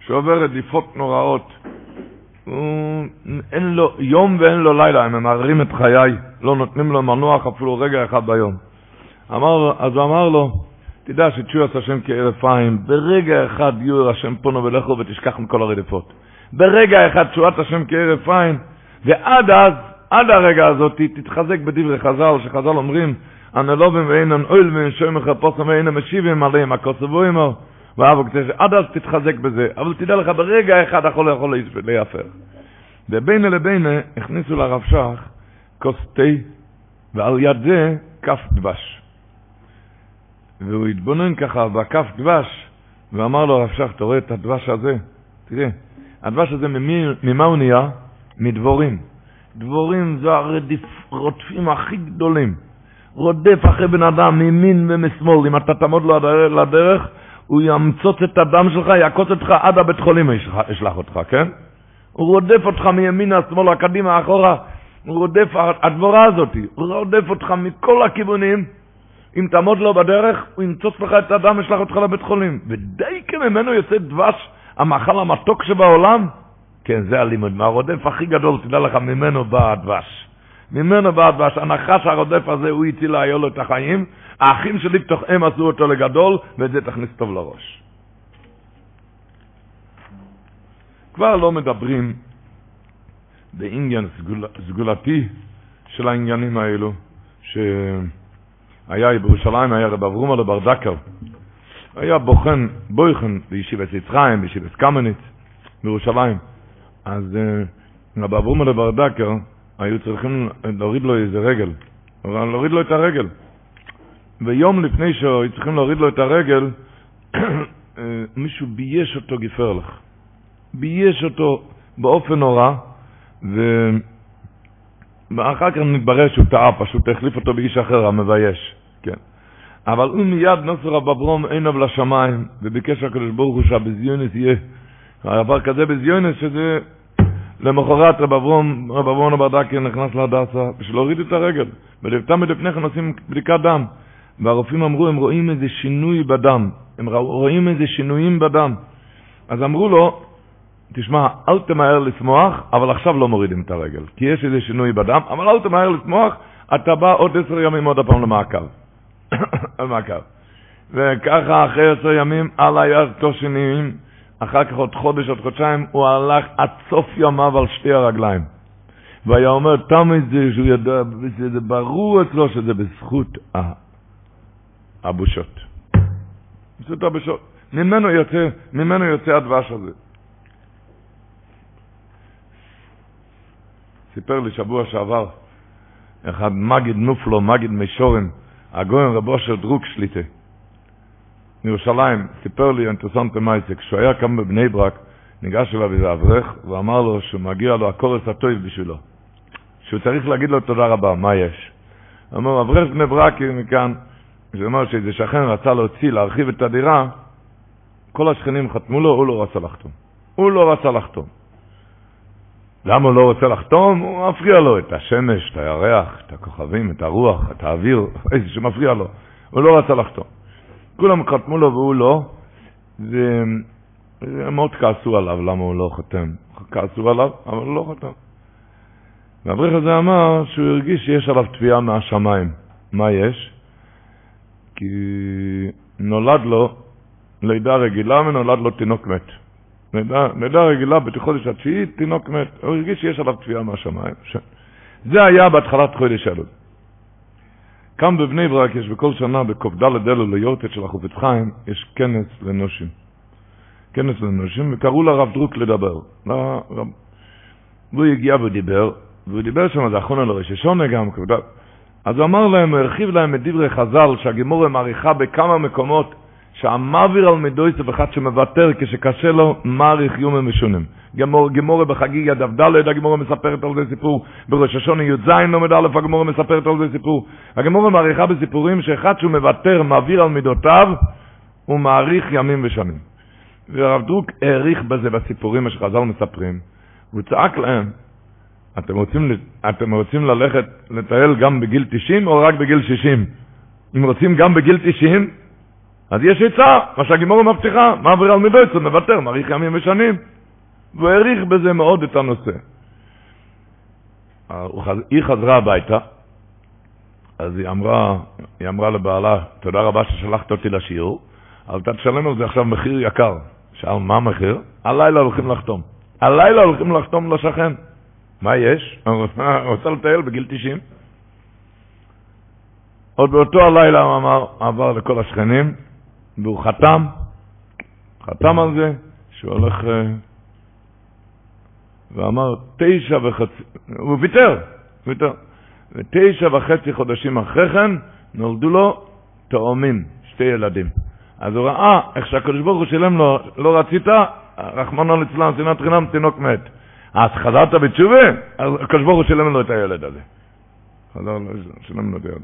שהוא עובר רדיפות נוראות. אין לו יום ואין לו לילה, הם ממהרים את חיי, לא נותנים לו מנוח אפילו רגע אחד ביום. אמר, אז הוא אמר לו, תדע שתשועת השם כהרף עין, ברגע אחד יהיו השם פונו ולכו ותשכח מכל הרדיפות. ברגע אחד תשועת השם כהרף עין, ועד אז, עד הרגע הזאת, תתחזק בדברי חז"ל, שחז"ל אומרים, הנלובים ואינן אויל ואין שוים חפוסם ואינם משיבים עליהם, הכוסבו עמו, ואבו כתשע, עד אז תתחזק בזה, אבל תדע לך, ברגע אחד החולה יכול להיהפך. ובינה לבינה הכניסו לרב שך כוס תה, ועל יד זה כף דבש. והוא התבונן ככה בכף דבש, ואמר לו הרב שך, אתה רואה את הדבש הזה? תראה, הדבש הזה ממי, ממה הוא נהיה? מדבורים. דבורים זה הרודפים הכי גדולים. רודף אחרי בן אדם מימין ומשמאל, אם אתה תעמוד לו לדרך, הוא ימצוץ את הדם שלך, יעקוץ אותך עד הבית חולים ישלח אותך, כן? הוא רודף אותך מימינה, שמאלה, קדימה, אחורה, הוא רודף, הדבורה הזאת, הוא רודף אותך מכל הכיוונים, אם תעמוד לו בדרך, הוא ימצוץ לך את הדם, ישלח אותך לבית חולים. ודי כממנו יוצא דבש, המאכל המתוק שבעולם, כן, זה הלימוד, מהרודף הכי גדול, תדע לך, ממנו בא הדבש. ממנו בא הדבש, הנחש הרודף הזה, הוא הציל היה לו את החיים, האחים שלי בתוכם עשו אותו לגדול, ואת זה תכניס טוב לראש. כבר לא מדברים בעניין סגול, סגולתי של העניינים האלו, שהיה בירושלים, היה רב אברום על הבר דקר, היה בוחן, בויכן בישיבת יצחיים, בישיבת קמניץ, בירושלים. אז uh, רב אברום על הבר דקר, היו צריכים להוריד לו איזה רגל, להוריד לו את הרגל. ויום לפני שהיו צריכים להוריד לו את הרגל, מישהו בייש אותו גפרלך. בייש אותו באופן נורא, ו... ואחר כך נתברר שהוא טעה, פשוט החליף אותו באיש אחר, המבייש, כן. אבל הוא מיד נוסר רב אברום עיניו לשמיים, וביקש הקדוש ברוך הוא שהבזיונס יהיה, דבר כזה בזיונס, שזה למחרת רב אברום, רב אברום הברדקי נכנס להדסה, בשביל להוריד את הרגל, ולפתע לפני כן עושים בדיקת דם, והרופאים אמרו, הם רואים איזה שינוי בדם, הם רואים איזה שינויים בדם. אז אמרו לו, תשמע, אל תמהר לשמוח, אבל עכשיו לא מורידים את הרגל. כי יש איזה שינוי בדם, אבל אל תמהר לשמוח, אתה בא עוד עשר ימים עוד הפעם למעקב. למעקב. וככה אחרי עשר ימים, על הירתו שינויים, אחר כך עוד חודש, עוד חודשיים, הוא הלך עד סוף ימיו על שתי הרגליים. והיה אומר, תמיד זה שהוא ידע, זה ברור אצלו שזה בזכות הבושות. בזכות הבושות. ממנו יוצא, ממנו יוצא הדבש הזה. סיפר לי שבוע שעבר, אחד מגיד נופלו, מגיד מישורן, הגויין רבו של דרוק שליטה, מירושלים, סיפר לי אינטרסנט מייסק, כשהוא היה קם בבני ברק, ניגש אליו איזה אברך, ואמר לו שמגיע לו הקורס הטוב בשבילו, שהוא צריך להגיד לו תודה רבה, מה יש? אמר, אברך בני ברק מכאן, זה אומר שאיזה שכן רצה להוציא, להרחיב את הדירה, כל השכנים חתמו לו, הוא לא רצה לחתום. הוא לא רצה לחתום. למה הוא לא רוצה לחתום? הוא מפריע לו את השמש, את הירח, את הכוכבים, את הרוח, את האוויר, איזה שמפריע לו. הוא לא רצה לחתום. כולם חתמו לו והוא לא, והם מאוד כעסו עליו למה הוא לא חותם. כעסו עליו, אבל הוא לא חתם. והאברך הזה אמר שהוא הרגיש שיש עליו תביעה מהשמיים. מה יש? כי נולד לו לידה רגילה ונולד לו תינוק מת. לידה רגילה בחודש התשיעי, תינוק מת. הוא הרגיש שיש עליו תביעה מהשמיים. זה היה בהתחלת חודש אלול. כאן בבני ברק יש בכל שנה בק"ד אלו ליורטת של החופץ חיים, יש כנס לנושים. כנס לנושים, וקראו לרב דרוק לדבר. לרב... והוא הגיע ודיבר, והוא דיבר שם, זה אחרונה לראש השונה גם, אז הוא אמר להם, הוא הרחיב להם את דברי חז"ל, שהגימורה מעריכה בכמה מקומות, שהמעביר על מדויס זה אחד שמוותר כשקשה לו, מעריך יומים משונים. גמור, גמורה בחגיגה דף ד', הגמורה מספרת על זה סיפור, בראש השונה י"ז לומד א', הגמורה מספרת על זה סיפור. הגמורה מעריכה בסיפורים שאחד שהוא מוותר, מעביר על מידותיו, הוא מעריך ימים ושנים. והרב דרוק העריך בזה בסיפורים שחז"ל מספרים, והוא צעק להם, אתם רוצים, אתם רוצים ללכת לטייל גם בגיל 90 או רק בגיל 60? אם רוצים גם בגיל 90, אז יש עצה, מה שהגימורה מבטיחה, מעביר על מידויצו, מוותר, מעריך ימים ושנים. והוא העריך בזה מאוד את הנושא. היא חזרה הביתה, אז היא אמרה, היא אמרה לבעלה, תודה רבה ששלחת אותי לשיעור, אבל אתה תשלם על זה עכשיו מחיר יקר. שאל, מה המחיר? הלילה הולכים לחתום. הלילה הולכים לחתום לשכן. מה יש? הוא רוצה לטייל בגיל 90. עוד באותו הלילה הוא אמר, עבר לכל השכנים, והוא חתם, חתם על זה, שהוא הולך, אה, ואמר, תשע וחצי, הוא ויתר, ויתר. ותשע וחצי חודשים אחרי כן נולדו לו תאומים, שתי ילדים. אז הוא ראה איך שהקדוש ברוך הוא שילם לו, לא רצית, רחמנא ליצלן, שנאת חינם, תינוק מת. אז חזרת בתשובה, אז הקדוש ברוך הוא שילם לו את הילד הזה. חזר, שילם לו את הילד.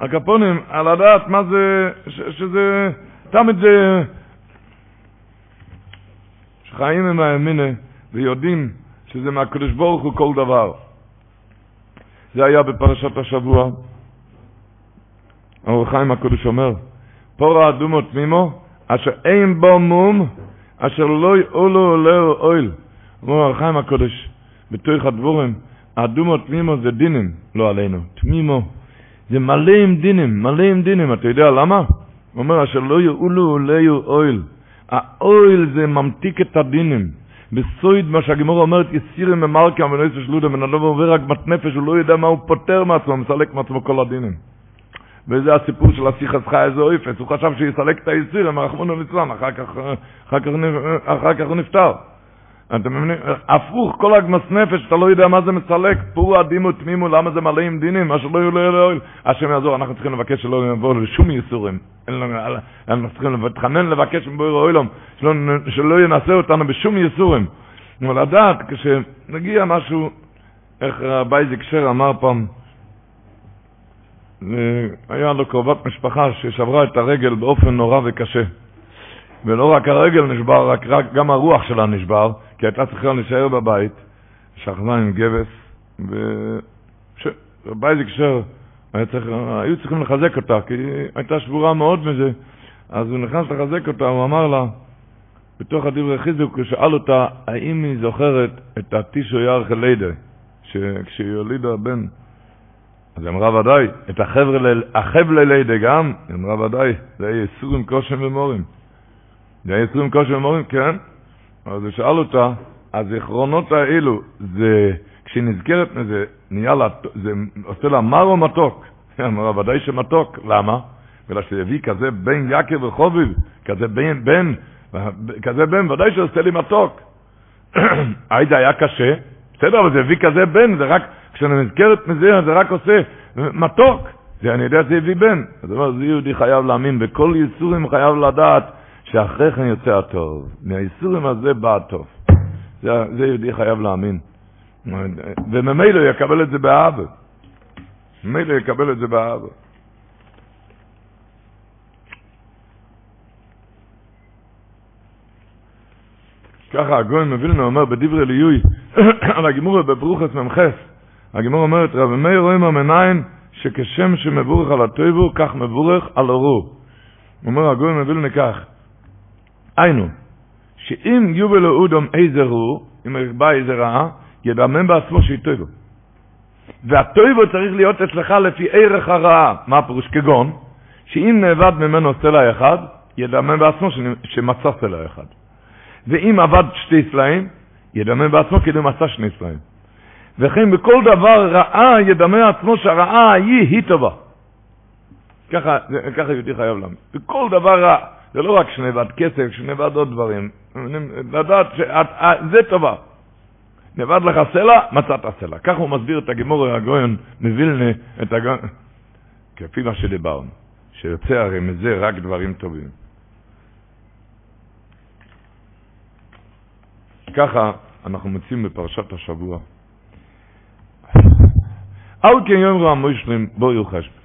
הקפונים, על הדעת מה זה, ש, שזה, תמיד זה, שחיים עם האמינה ויודעים שזה מהקדוש ברוך הוא כל דבר. זה היה בפרשת השבוע. האור חיים הקדוש אומר, פורא אדומו תמימו, אשר אין בו מום, אשר לא יאולו עולהו אויל. אומר האור חיים הקדוש, בתוך הדבורים, אדומו תמימו זה דינים, לא עלינו. תמימו. זה מלא עם דינים, מלא עם דינים. אתה יודע למה? הוא אומר, אשר לא יאולו עולהו אויל. האויל זה ממתיק את הדינים. בסויד מה שהגימור אומרת, יסירים ממרקה ונויסו שלודה, בן אדם עובר רק נפש, הוא לא יודע מה הוא פותר מעצמו, מסלק מעצמו כל הדינים. וזה הסיפור של הסיכס חי איזה אויפס, הוא חשב שיסלק את ליצלן, אחר כך, אחר כך, אחר כך הוא נפטר. אתם מבינים? הפוך, כל הגמס נפש, אתה לא יודע מה זה מסלק, פורו הדימו תמימו, למה זה מלא עם דינים, מה שלא יהיו לא יהיו השם יעזור, אנחנו צריכים לבקש שלא יבואו לשום ייסורים. אנחנו צריכים להתחנן לבקש מבויר אוילום, שלא, ינסה אותנו בשום ייסורים. אבל לדעת, כשנגיע משהו, איך בייזיק שר אמר פעם, היה לו קרובת משפחה ששברה את הרגל באופן נורא וקשה. ולא רק הרגל נשבר, רק, רק גם הרוח שלה נשבר, כי הייתה צריכה להישאר בבית, שכבה עם גבס, ובייזיק שר, צריך, היו צריכים לחזק אותה, כי היא הייתה שבורה מאוד מזה. אז הוא נכנס לחזק אותה, הוא אמר לה, בתוך הדברי חיזוק, הוא שאל אותה, האם היא זוכרת את הטישו ירח לידה, כשהיא הולידה בן. אז היא אמרה ודאי, את החבלי לידה גם, היא אמרה ודאי, זה היה יסורים כושם ומורים. זה היה יסורים כושם ומורים, כן. אז הוא שאל אותה, הזיכרונות האלו, זה, כשהיא נזכרת מזה, נהיה לה, זה עושה לה מר או מתוק? היא אמרה, ודאי שמתוק. למה? בגלל שהביא כזה בן יקב וחוביב, כזה בן, בן, כזה בן, ודאי שעושה לי מתוק. היידה היה קשה, בסדר, אבל זה הביא כזה בן, זה רק, כשאני נזכרת מזה, זה רק עושה מתוק. זה אני יודע שזה הביא בן. הוא אומר, זה יהודי חייב להאמין, בכל ייסורים חייב לדעת שאחרי כן יוצא הטוב. מהייסורים הזה בא הטוב. זה, זה יהודי חייב להאמין. וממילא יקבל את זה באהבה. ממילא יקבל את זה באהבה. ככה הגויים מווילנה אומר בדברי ליוי על הגימור בברוכס ממחס. הגימור אומרת, רבי מאיר רואים המנין שכשם שמבורך על הטויבו, כך מבורך על אורו. אומר הגויים מווילנה כך, היינו, שאם יובל לאודום איזה רו, אם ירבה איזה רעה, ידמם בעצמו שהיא טויבו. והטויבו צריך להיות אצלך לפי ערך הרעה. מה הפירוש? כגון, שאם נאבד ממנו סלע אחד, ידמם בעצמו שמצא סלע אחד. ואם עבד שתי סלעים, ידמה בעצמו כאילו עשה שני סלעים. וכן בכל דבר רעה ידמה עצמו שהרעה ההיא היא טובה. ככה, ככה יהודי חייב להאמין. בכל דבר רע, זה לא רק שנבד כסף, שנבד עוד דברים. לדעת שזה טובה. נבד לך סלע, מצאת סלע. ככה הוא מסביר את הגימור הגויון מווילנה, את הגויון, כפי מה שדיברנו, שיוצא הרי מזה רק דברים טובים. ככה אנחנו מוצאים בפרשת השבוע. אל כן יאמרו המושלים בואו חשבון.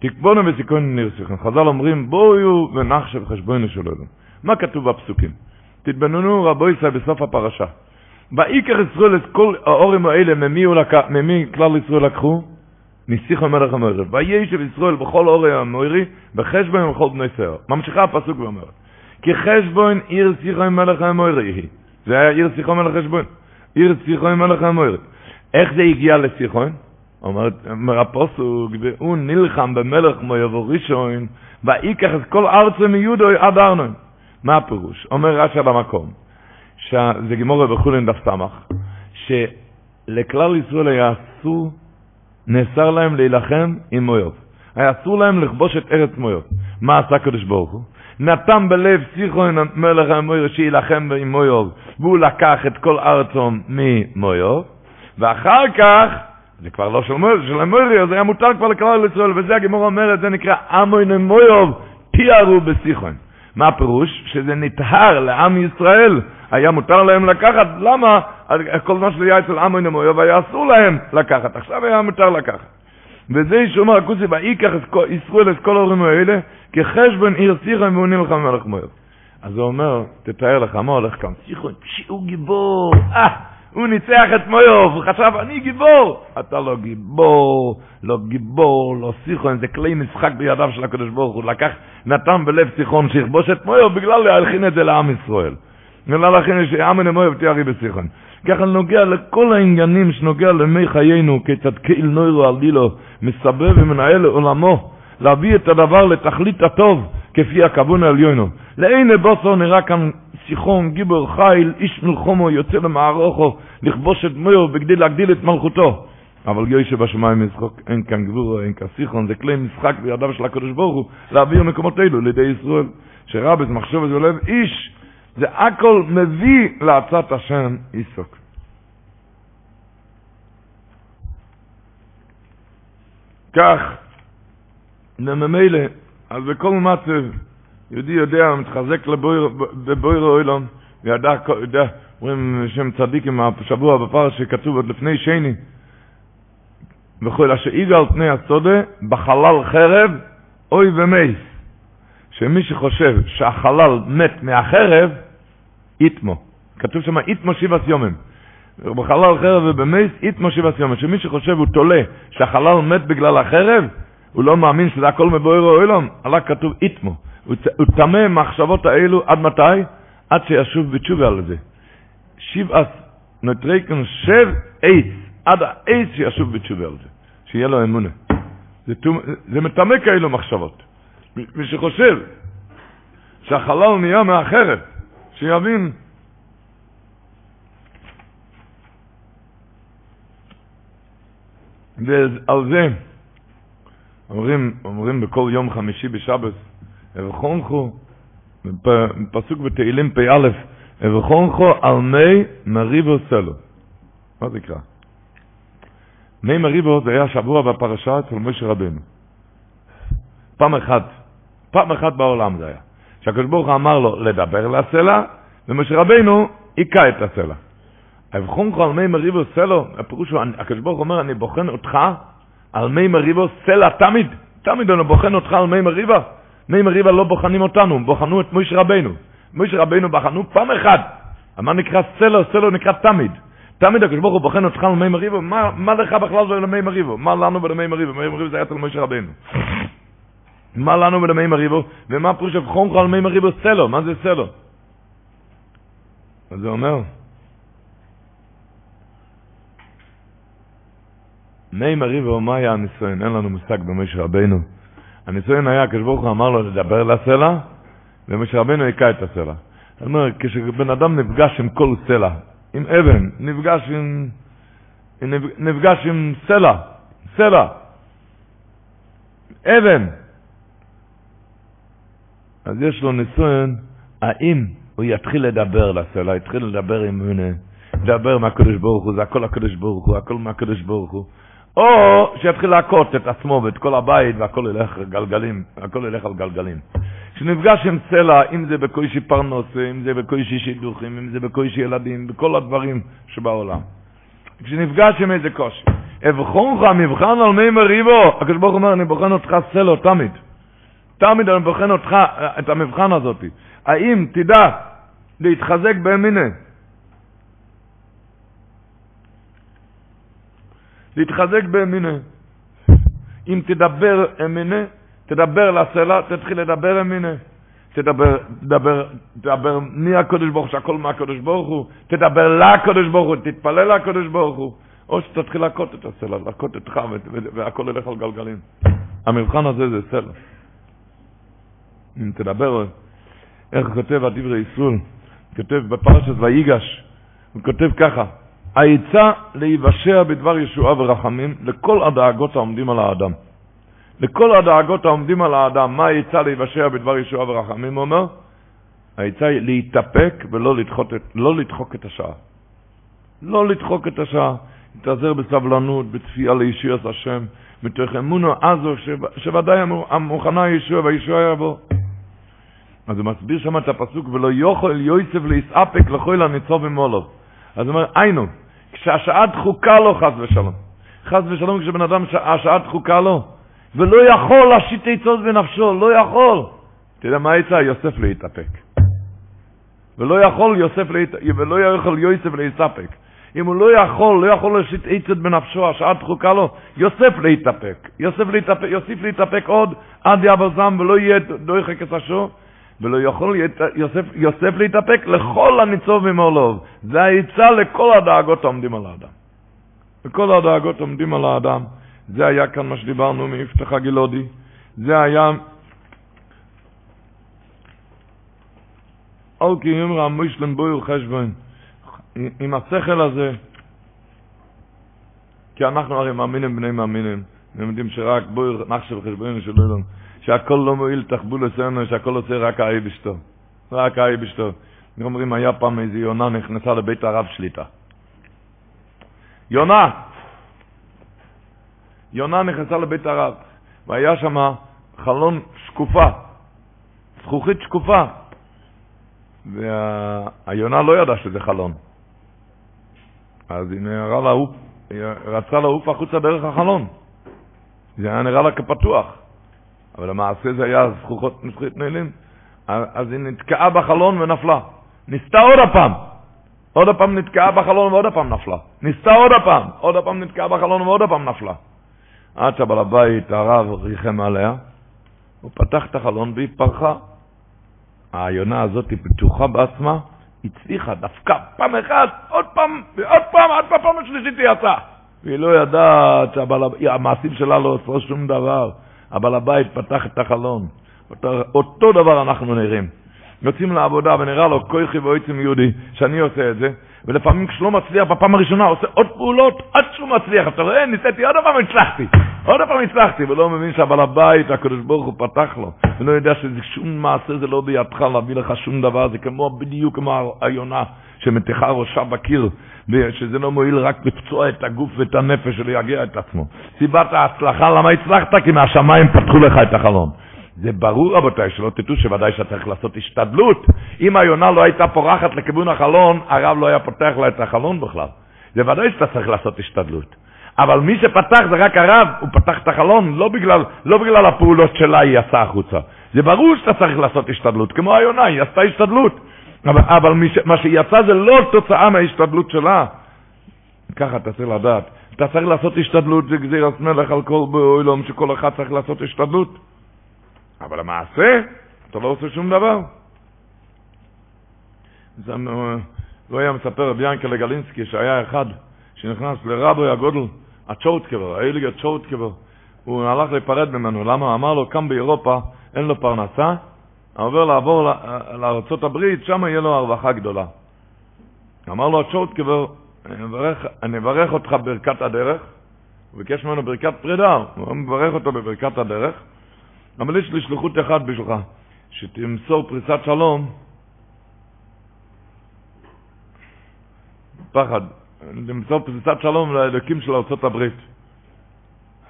תקבונו וסיכון נרסיכם. חז"ל אומרים בואו ונחשב חשבונו של אלוהים. מה כתוב בפסוקים? תתבוננו רבו ישראל בסוף הפרשה. בעיקר ישראל את כל האורים האלה ממי, לקח, ממי כלל ישראל לקחו? מסיחו מלך המוירי. וישב ישראל בכל אורי המוירי בחשבון ובכל בני שיער. ממשיכה הפסוק ואומרת כי חשבון עיר סיחו מלך המוירי היא. זה היה עיר סיחו מלך חשבון. עיר סיחו מלך המוירי. איך זה הגיע לסיחון? אומר הפוסוק, והוא נלחם במלך מויבו ראשון, ויקח את כל ארצו מיודו עד ארנון. מה הפירוש? אומר רש"י במקום, שזה גמורה בחולין דף סמך, שלכלל ישראל היה אסור, נאסר להם להילחם עם מויוב. היה אסור להם לכבוש את ארץ מויוב. מה עשה הקדוש ברוך הוא? נתן בלב סיכון מלך המויר שיילחם עם מויוב, והוא לקח את כל ארצו ממויוב, ואחר כך זה כבר לא של מויר, של המויר, זה היה מותר כבר לכלל ישראל, וזה הגמור אומרת, זה נקרא עמוין מויוב, פיארו בסיכון. מה הפירוש? שזה נטהר לעם ישראל, היה מותר להם לקחת, למה? כל מה שהיה אצל עמוין מויוב היה אסור להם לקחת, עכשיו היה מותר לקחת. וזה שאומר הכוסי, ויקח ישראל את כל ההורים האלה, כחשבון עיר סיכון והוא נלחם מלך מויוב. אז הוא אומר, תתאר לך, מה הולך כאן? סיכון, הוא גיבור, אה! הוא ניצח את מויוב, הוא חשב, אני גיבור. אתה לא גיבור, לא גיבור, לא סיכון, זה כלי משחק בידיו של הקדוש ברוך הוא. לקח, נתן בלב סיכון שיכבוש את מויוב בגלל להלחין את זה לעם ישראל. בגלל להלחין שעם אין מויוב תהיה ריבי סיכון. ככה נוגע לכל העניינים שנוגע למי חיינו, כיצד קהיל נוירו על דילו, מסבב ומנהל עולמו, להביא את הדבר לתכלית הטוב, כפי הכוון העליונו. לעיני בוסו נראה כאן סיחון, גיבור חיל, איש מלחומו, יוצא למערוכו, לכבוש את מויו בכדי להגדיל את מלכותו. אבל יוי שבשמיים ישחוק, אין כאן גבורו, אין כאן סיחון, זה כלי משחק בידיו של הקדוש ברוך הוא, להעביר מקומות אלו לידי ישראל. שרבס מחשוב את לב איש, זה הכל מביא לעצת השם עיסוק. כך, וממילא, אז בכל מצב, יהודי יודע, מתחזק לבויר אוילון, וידע, יודע, אומרים שם צדיקים השבוע בפרש שכתוב עוד לפני שני, וכל אשר על פני הסודה, בחלל חרב, אוי ומייס. שמי שחושב שהחלל מת מהחרב, איתמו. כתוב שם איתמו שבעת יומים. בחלל חרב ובמייס, איתמו שבעת יומים. שמי שחושב הוא תולה שהחלל מת בגלל החרב, הוא לא מאמין שזה הכל מבויר אוילון, עלה כתוב איתמו. הוא טמא מחשבות האלו עד מתי? עד שישוב בתשובה על זה. שבעת נטריקן שב עץ, עד העץ שישוב בתשובה על זה, שיהיה לו אמונה. זה, זה מטמא כאלו מחשבות. מי שחושב שהחלל נהיה מהחרב, שיבין ועל זה אומרים, אומרים בכל יום חמישי בשבת, אבחונכו, פסוק בתהילים פ"א, אבחונכו על מי מריבו סלו. מה זה נקרא? מי מריבו זה היה שבוע בפרשה אצל משה רבנו. פעם אחת, פעם אחת בעולם זה היה. שהקדוש ברוך הוא אמר לו לדבר לסלע, ומשה רבנו היכה את הסלע. אבחונכו על מי מריבו סלו, הפירוש הוא, הקדוש ברוך אומר, אני בוחן אותך על מי מריבו סלע תמיד. תמיד אני בוחן אותך על מי מריבה. מי מריבה לא בוחנים אותנו, בוחנו את מויש רבנו. מויש רבנו בחנו פעם אחת. מה נקרא סלו? סלו נקרא תמיד. תמיד הקדוש ברוך הוא בוחן אותך על מי מריבו, מה, מה לך בכלל זה למי מריבו? מה לנו ולמי מריבו? מי מריבו זה היה אצל מויש רבנו. מה לנו ולמי מריבו? ומה פירוש אבחון על מי מריבו סלו? מה זה סלו? אז זה אומר, מי מריבו, מה היה הניסיון? אין לנו מושג במויש רבנו. הניסיון היה, הקדוש הוא אמר לו לדבר לסלע, ומשה רבנו היכה את הסלע. אני אומר, כשבן אדם נפגש עם כל סלע, עם אבן, נפגש עם, נפגש עם סלע, סלע, אבן, אז יש לו ניסיון, האם הוא יתחיל לדבר לסלע, יתחיל לדבר עם הנה, לדבר מהקדוש ברוך הוא, זה הכל הקדוש ברוך הוא, הכל מהקדוש ברוך הוא, או שיתחיל להכות את עצמו ואת כל הבית והכל ילך גלגלים, הכל ילך על גלגלים. כשנפגש עם סלע, אם זה בקוישי פרנוסה, אם זה בקוישי שידוכים, אם זה בקוישי ילדים, בכל הדברים שבעולם. כשנפגש עם איזה קושי, אבחונך מבחן על מי מריבו, הקדוש ברוך אומר, אני בוחן אותך סלע תמיד. תמיד אני בוחן אותך, את המבחן הזאת. האם תדע להתחזק באמינה? להתחזק באמינה. אם תדבר אמינה, תדבר לסלע, תתחיל לדבר אמינה. תדבר, תדבר, תדבר מי הקדוש ברוך הוא, שהכל מהקדוש ברוך הוא, תדבר לקדוש ברוך הוא, תתפלל לקדוש ברוך הוא, או שתתחיל להכות את הסלע, להכות אותך והכל ילך על גלגלים. המבחן הזה זה סלע. אם תדבר, איך כותב הדברי ישראל, כותב בפרשת ויגש, הוא כותב ככה, העצה להיוושע בדבר ישועה ורחמים לכל הדאגות העומדים על האדם. לכל הדאגות העומדים על האדם, מה העצה להיוושע בדבר ישועה ורחמים, הוא אומר? העצה היא להתאפק ולא לדחוק, לא לדחוק את השעה. לא לדחוק את השעה, להתעזר בסבלנות, בצפייה לישועת השם, מתוך אמונו עזו, שוודאי המוכנה ישוע והישוע יבוא. אז הוא מסביר שם את הפסוק, ולא יוכל יוסף להסאפק לכל הניצוב ממולו. אז הוא אומר, היינו, כשהשעה דחוקה לו חס ושלום, חס ושלום כשבן אדם השעה דחוקה לו, ולא יכול להשית עצות בנפשו, לא יכול. אתה יודע מה העצה? יוסף להתאפק. ולא יכול יוסף להת... ולא יכול יוסף להסתפק. אם הוא לא יכול, לא יכול להשית עצת בנפשו, השעה דחוקה לו, יוסף להתאפק. יוסף להתאפק, יוסיף להתאפק עוד עד יעבר זעם ולא יהיה דויחק את השור. ולא יכול יוסף, יוסף להתאפק לכל הניצוב ממולוב. זה העצה לכל הדאגות העומדים על האדם. לכל הדאגות עומדים על האדם. זה היה כאן מה שדיברנו מיפתח הגלודי. זה היה אל כי אמרה מוישלם בויר חשבון. עם השכל הזה, כי אנחנו הרי מאמינים בני מאמינים. הם יודעים שרק בויר נחשב חשבון של אילון. שהכל לא מועיל תחבול אצלנו, שהכל עושה רק האי בשתו. רק האי בשתו. אומרים, היה פעם איזו יונה נכנסה לבית הרב שליטה. יונה! יונה נכנסה לבית הרב, והיה שם חלון שקופה, זכוכית שקופה, והיונה לא ידעה שזה חלון. אז היא נראה לעוף, היא רצה לעוף החוצה דרך החלון. זה היה נראה לה כפתוח. אבל למעשה זה היה זכוכות נפחית נעלים. אז היא נתקעה בחלון ונפלה. ניסתה עוד הפעם. עוד הפעם נתקעה בחלון ועוד הפעם נפלה. ניסתה עוד הפעם. עוד הפעם נתקעה בחלון ועוד הפעם נפלה. עד שבעל הבית, הרב, ריחם עליה, הוא פתח את החלון והיא פרחה. היונה הזאת היא פתוחה בעצמה, הצליחה דווקא פעם אחת, עוד פעם, ועוד פעם, עד פעם השלישית היא יצאה. והיא לא ידעת, המעשים שלה לא עשו שום דבר. הבעל הבית פתח את החלון. אותו, אותו דבר אנחנו נראים. יוצאים לעבודה ונראה לו כויכי ואויצים יהודי שאני עושה את זה, ולפעמים כשלא מצליח בפעם הראשונה עושה עוד פעולות עד שהוא מצליח. אתה רואה, ניסיתי, עוד פעם הצלחתי, עוד פעם הצלחתי, ולא מבין שהבעל הבית, הקדוש ברוך הוא פתח לו, ולא יודע ששום מעשה זה לא בידך להביא לך שום דבר, זה כמו בדיוק כמו היונה שמתיחה ראשה בקיר, ושזה לא מועיל רק לפצוע את הגוף ואת הנפש ולייגע את עצמו. סיבת ההצלחה, למה הצלחת? כי מהשמיים פתחו לך את החלון. זה ברור, רבותיי, שלא תטעו שוודאי שאתה צריך לעשות השתדלות. אם היונה לא הייתה פורחת לכיוון החלון, הרב לא היה פותח לה את החלון בכלל. זה ודאי שאתה צריך לעשות השתדלות. אבל מי שפתח זה רק הרב, הוא פתח את החלון, לא בגלל, לא בגלל הפעולות שלה היא יצאה החוצה. זה ברור שאתה צריך לעשות השתדלות, כמו היונה, היא עשתה השתדלות. אבל, אבל ש, מה שיצא זה לא תוצאה מההשתדלות שלה. ככה אתה צריך לדעת. אתה צריך לעשות השתדלות, זה גזירת מלך על כל בעולם, שכל אחד צריך לעשות השתדלות. אבל המעשה, אתה לא עושה שום דבר. זה לא היה מספר רבי ינקל גלינסקי שהיה אחד שנכנס לרבוי הגודל, הצ'ורטקבר, האיליג הצ'ורטקבר, הוא הלך להיפרד ממנו, למה? אמר לו, כאן באירופה אין לו פרנסה, עובר לעבור לארצות הברית, שם יהיה לו הרווחה גדולה. אמר לו הצ'ורטקבר, אני מברך אותך ברכת הדרך, הוא ביקש ממנו ברכת פרידה, הוא מברך אותו בברכת הדרך, אבל יש לי שליחות אחת בשבילך, שתמסור פריסת שלום, פחד, תמסור פריסת שלום לאלוקים של ארצות הברית.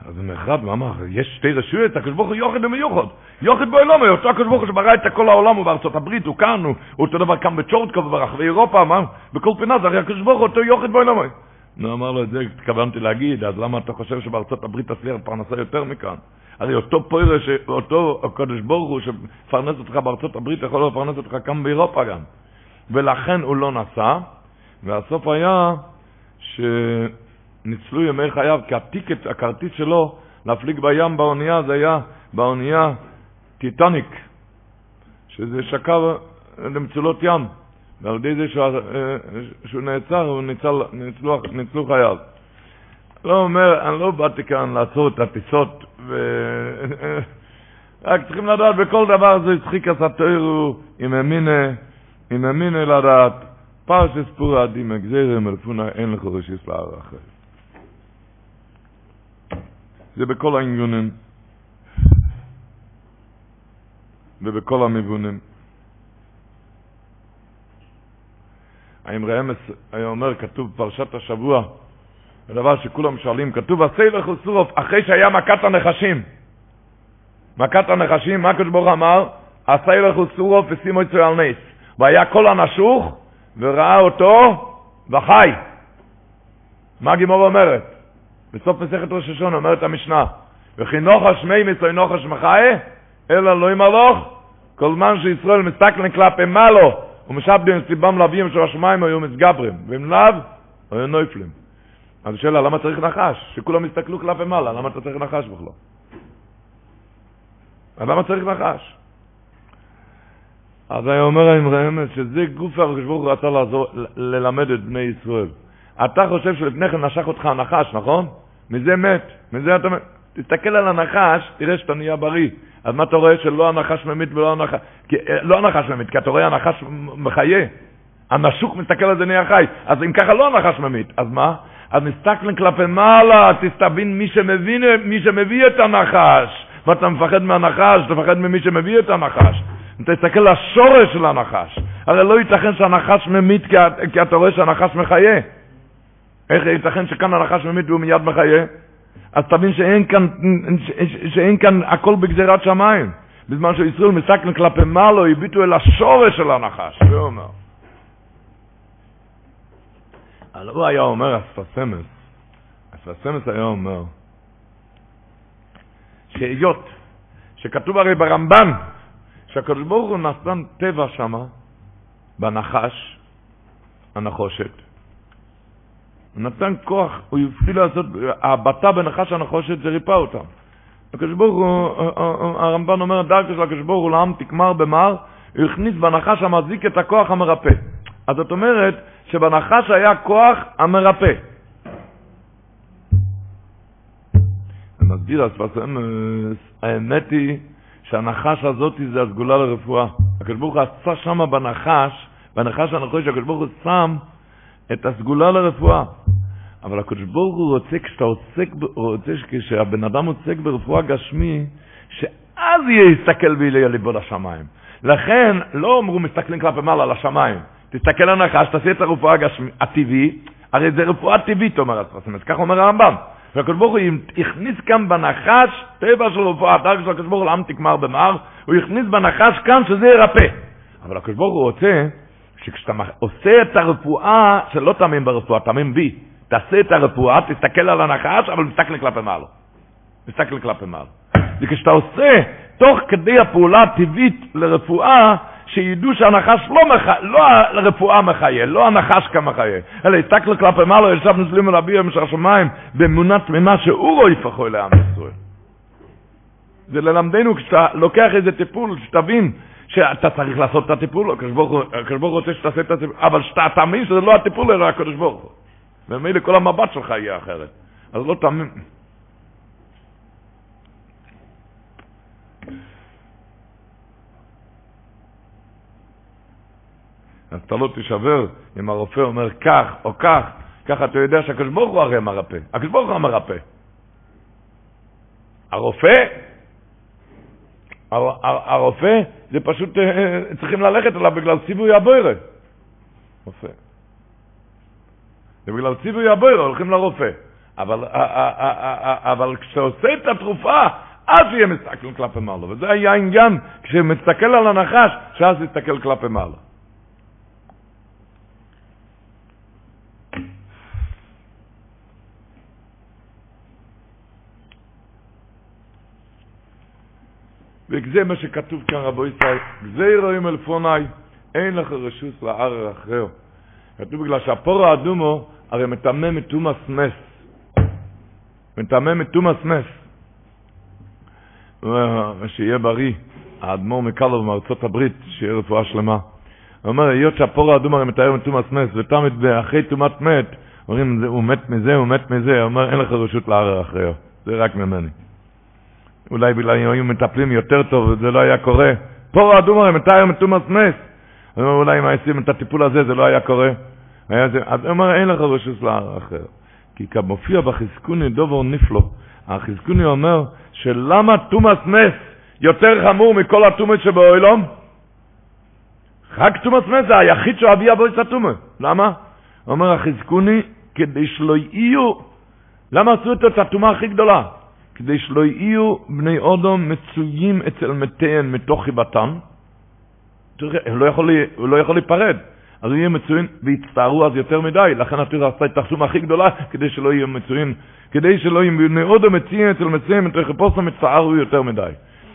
אז הוא נחרד ואמר, יש שתי רשויות, הקדוש ברוך הוא יוחד ומיוחד. יוחד בעולם, אותו הקדוש ברוך הוא שברא את כל העולם, הוא בארצות הברית, הוא כאן, הוא אותו דבר כאן בצ'ורטקו וברחבי אירופה, מה? בכל פינה זה הרי הקדוש ברוך הוא אותו יוחד בעולם. נו, אמר לו, את זה התכוונתי להגיד, אז למה אתה חושב שבארצות הברית תצליח פרנסה יותר מכאן? הרי אותו פוירה, אותו הקדוש ברוך הוא שפרנס אותך בארצות הברית, יכול לפרנס אותך כאן באירופה גם. ולכן הוא לא נסע, והסוף היה ש... ניצלו ימי חייו, כי הטיקט, הכרטיס שלו להפליג בים באונייה, זה היה באונייה טיטניק, שזה שקע למצולות ים, ועל ידי זה שהוא, שהוא נעצר, הוא ניצל, ניצלו, ניצלו חייו. לא אומר, אני לא באתי כאן לעצור את הטיסות, ו... רק צריכים לדעת בכל דבר זה הצחיק הסתירו, אם האמינה, אם האמינה לדעת, פרשס פורא דימא גזירם אלפונה אין לך רשיס לערכה. זה בכל העניונים ובכל המבונים. האם רמז היה אומר, כתוב פרשת השבוע, הדבר שכולם שואלים, כתוב, הסילך וסורוף, אחרי שהיה מכת הנחשים. מכת הנחשים, מה הקדוש ברוך אמר? הסילך וסורוף ושימו את על נס. והיה כל הנשוך וראה אותו וחי. מה גימור אומרת? בסוף מסכת ראש השונה אומרת המשנה, וכי נוחש מי מצוי נוחש מחיה, אלא לא ימלוך, כל זמן שישראל מסתכלים כלפי מעלו, ומשבדים סיבם לאווים של השמיים היו מסגברים, ואם לאו, היו נויפלים. אז שאלה, למה צריך נחש? שכולם יסתכלו כלפי מעלה, למה אתה צריך נחש בכלל? אז למה צריך נחש? אז היה אומר האמרם שזה גוף הקדוש ברוך הוא רצה לעזור, ללמד את בני ישראל. אתה חושב שלפני כן נשך אותך הנחש, נכון? מזה מת, מזה אתה מת. תסתכל על הנחש, תראה שאתה נהיה בריא. אז מה אתה רואה שלא הנחש ממית ולא הנחש... אה, לא הנחש ממית, כי אתה רואה הנחש מחיה. הנשוק מסתכל על זה נהיה חי. אז אם ככה לא הנחש ממית, אז מה? אז מסתכלים כלפי מעלה, תסתבין מי שמבין, מי שמביא את הנחש. ואתה מפחד מהנחש, תפחד ממי שמביא את הנחש. תסתכל על השורש של הנחש. הרי לא ייתכן שהנחש ממית כי, כי אתה רואה שהנחש מחיה. איך ייתכן שכאן הנחש ממית והוא מיד מחיה? אז תבין שאין כאן, שאין כאן הכל בגזירת שמיים. בזמן שישראל מסתכלים כלפי מעלו, הביטו אל השורש של הנחש. זה אומר. אבל הוא היה אומר, אספסמס, אספסמס היה אומר, שהיות שכתוב הרי ברמב"ן, שהקדוש ברוך הוא נתן טבע שמה, בנחש, הנחושת, הוא נתן כוח, הוא הפעיל לעשות, ההבטה בנחש הנחושת זה ריפא אותם. הקדוש ברוך הוא, הרמב"ן אומר, דרכו של הקדוש ברוך הוא לעם תקמר במר, הוא הכניס בנחש המזיק את הכוח המרפא. אז זאת אומרת שבנחש היה כוח המרפא. ומסביר הספסמס, האמת היא שהנחש הזאת זה הסגולה לרפואה. הוא עשה שם בנחש, בנחש הנחוש, הוא שם את הסגולה לרפואה. אבל הקדוש ברוך הוא רוצה, כשאתה עוסק, רוצה כשהבן אדם עוסק ברפואה גשמי, שאז יהיה יסתכל ויהיה ליבו לשמיים. לכן, לא אמרו מסתכלים כלפי מעלה לשמיים. תסתכל על הנחש, תעשה את הרפואה הגשמי, הטבעי, הרי זה רפואה טבעית, אומר הספרסמס, כך אומר הרמב"ם. והקדוש ברוך הוא הכניס כאן בנחש טבע של רפואה, דרך של הקדוש ברוך הוא לעם תקמר במר, הוא הכניס בנחש כאן שזה ירפא. אבל הקדוש ברוך הוא רוצה שכשאתה עושה את הרפואה, שלא תאמין ברפואה, תאמין בי. תעשה את הרפואה, תסתכל על הנחש, אבל מסתכל כלפי מעלה. מסתכל כלפי מעלה. וכשאתה עושה, תוך כדי הפעולה הטבעית לרפואה, שידעו שהנחש לא, מח... לא הרפואה מחיה, לא הנחש כמחיה, אלא הסתכלו כלפי מעלה, ישב נסלים על אביר משך השמיים, באמונה תמימה שהוא לא יפחו לעם ישראל. זה ללמדנו, כשאתה לוקח איזה טיפול, שתבין שאתה צריך לעשות את הטיפול, הקדוש ברוך הוא רוצה שתעשה את הטיפול, אבל שאתה תאמין שזה לא הטיפול, אלא הקדוש ברוך הוא. ומילא כל המבט שלך יהיה אחרת. אז לא תאמין. אז אתה לא תישבר אם הרופא אומר כך או כך, ככה אתה יודע שהקדוש ברוך הוא הרי המרפא. הקדוש ברוך הוא המרפא. הרופא, הרופא זה פשוט אה, צריכים ללכת אליו בגלל ציווי הבוירה. רופא. זה בגלל ציווי הבוירה הולכים לרופא. אבל, אבל כשאתה עושה את התרופה, אז יהיה מסתכל כלפי מעלה. וזה היה העניין, כשמסתכל על הנחש, שאז יסתכל כלפי מעלה. וזה מה שכתוב כאן רבו ישראל, גזירו אל פוני, אין לך רשוס לערר אחריו. כתוב בגלל שהפור האדומו הרי מטמא מתומאס מס. מטמא מתומאס מס. שיהיה בריא, האדמו"ר מקלוב מארצות הברית, שיהיה רפואה שלמה. הוא אומר, היות שהפור האדום הרי מתאר מתומאס מס, ותמיד אחרי תומת מת, אומרים, הוא מת מזה, הוא מת מזה, הוא אומר, אין לך רשות לערר אחריו. זה רק ממני. אולי בגלל אם היו מטפלים יותר טוב, זה לא היה קורה. פור האדום הרי מתאר מתומאס מס. אולי אם עושים את הטיפול הזה, זה לא היה קורה. היה זה, אז הוא אומר, אין לך רשות לערר אחר. כי כמופיע בחזקוני דובר נפלו, החזקוני אומר שלמה תומאס נס יותר חמור מכל התומאס שבאוילום? רק תומאס נס זה היחיד שאבי אבו התומאס. למה? הוא אומר החזקוני, כדי שלא יהיו, למה עשו את התומה הכי גדולה? כדי שלא יהיו בני אודום מצויים אצל מתיהם מתוך חיבתם, הוא לא יכול, הוא לא יכול להיפרד. אז יהיה מצוין, והצטערו אז יותר מדי, לכן התורה עשתה את החסום הכי גדולה, כדי שלא יהיה מצוין, כדי שלא יהיו מאוד המציעים אצל מציעים, את רחפוסם הצטערו יותר מדי.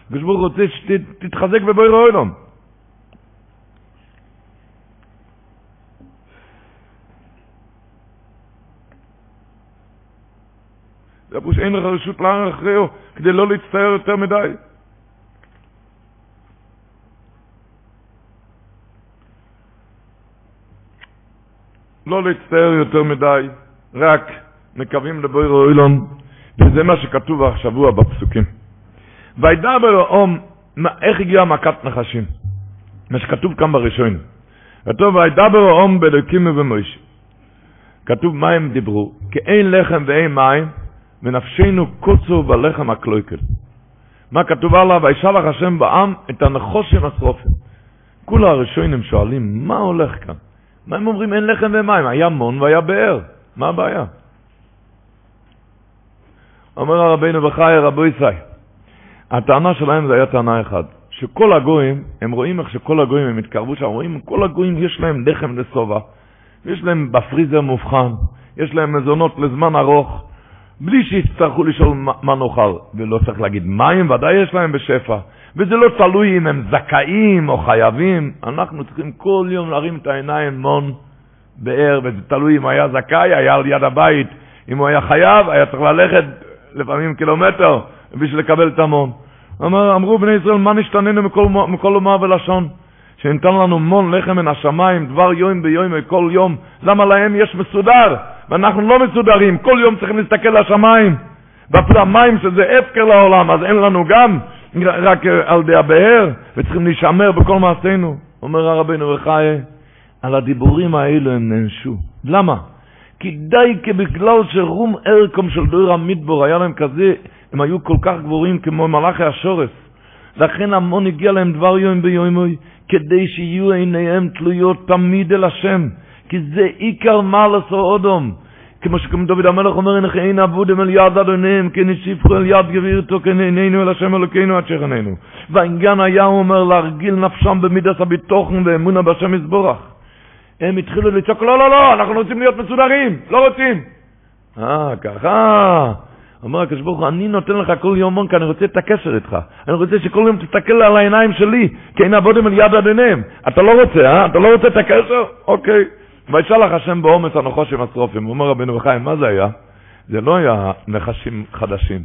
הקדוש ברוך הוא רוצה שתתחזק בבויר אוילום. זה פירוש אין לך רשות לערר אחריו, כדי לא להצטער יותר מדי. לא להצטער יותר מדי, רק מקווים לבויר אוילון, וזה מה שכתוב השבוע בפסוקים. וידבר אום, איך הגיעה מכת נחשים? מה שכתוב כאן בראשון. כתוב וידבר אום בלוקים ובמוישה. כתוב מה הם דיברו? כי אין לחם ואין מים, ונפשנו קוצו בלחם הקלויקל. מה כתוב עליו? וישלח השם בעם את הנחושם השרופים. כולה הראשונים שואלים, מה הולך כאן? מה הם אומרים? אין לחם ומים. היה מון והיה באר. מה הבעיה? אומר הרבינו בחיי רבו ישי, הטענה שלהם זה היה טענה אחת, שכל הגויים, הם רואים איך שכל הגויים הם התקרבו שם, רואים כל הגויים יש להם לחם לשובע, יש להם בפריזר מובחן, יש להם מזונות לזמן ארוך, בלי שיצטרכו לשאול מה נאכל, ולא צריך להגיד מים, ודאי יש להם בשפע. וזה לא תלוי אם הם זכאים או חייבים, אנחנו צריכים כל יום להרים את העיניים מון באר, וזה תלוי אם היה זכאי, היה על יד הבית, אם הוא היה חייב, היה צריך ללכת לפעמים קילומטר בשביל לקבל את המון. אמר, אמרו בני ישראל, מה נשתננו מכל, מכל אומר ולשון? שניתן לנו מון לחם מן השמיים, דבר יום ביום וכל יום, למה להם יש מסודר, ואנחנו לא מסודרים, כל יום צריכים להסתכל לשמיים. ואפילו המים שזה הפקר לעולם, אז אין לנו גם, רק אה, על די הבאר, וצריכים להישמר בכל מעשינו. אומר הרבינו וחי, על הדיבורים האלו הם נענשו. למה? כי די כבגלל שרום ערכם של דור המדבור היה להם כזה, הם היו כל כך גבורים כמו מלאכי השורס. לכן המון הגיע להם דבר יום ביומוי, כדי שיהיו עיניהם תלויות תמיד אל השם, כי זה עיקר מעלס או אודום. כמו שכמו דוד המלך אומר, אין אין עבודם אל יד אדוניהם, כן ישיפכו אל יד גבירתו, כן עינינו אל השם אלוקינו עד שכננו. והעניין היה, הוא אומר, להרגיל נפשם במידס הביטוחן ואמונה בשם יסבורך. הם התחילו לצעוק, לא, לא, לא, אנחנו רוצים להיות מסודרים, לא רוצים. אה, ככה. אומר הקדוש ברוך הוא, אני נותן לך כל יומון כי אני רוצה את הקשר איתך. אני רוצה שכל יום תסתכל על העיניים שלי, כי אין עבודם אל יד אדוניהם. אתה לא רוצה, אה? אתה לא רוצה את הקשר? אוקיי. וישלח השם באומץ הנחושים השרופים. אומר רבנו בחיים, מה זה היה? זה לא היה נחשים חדשים.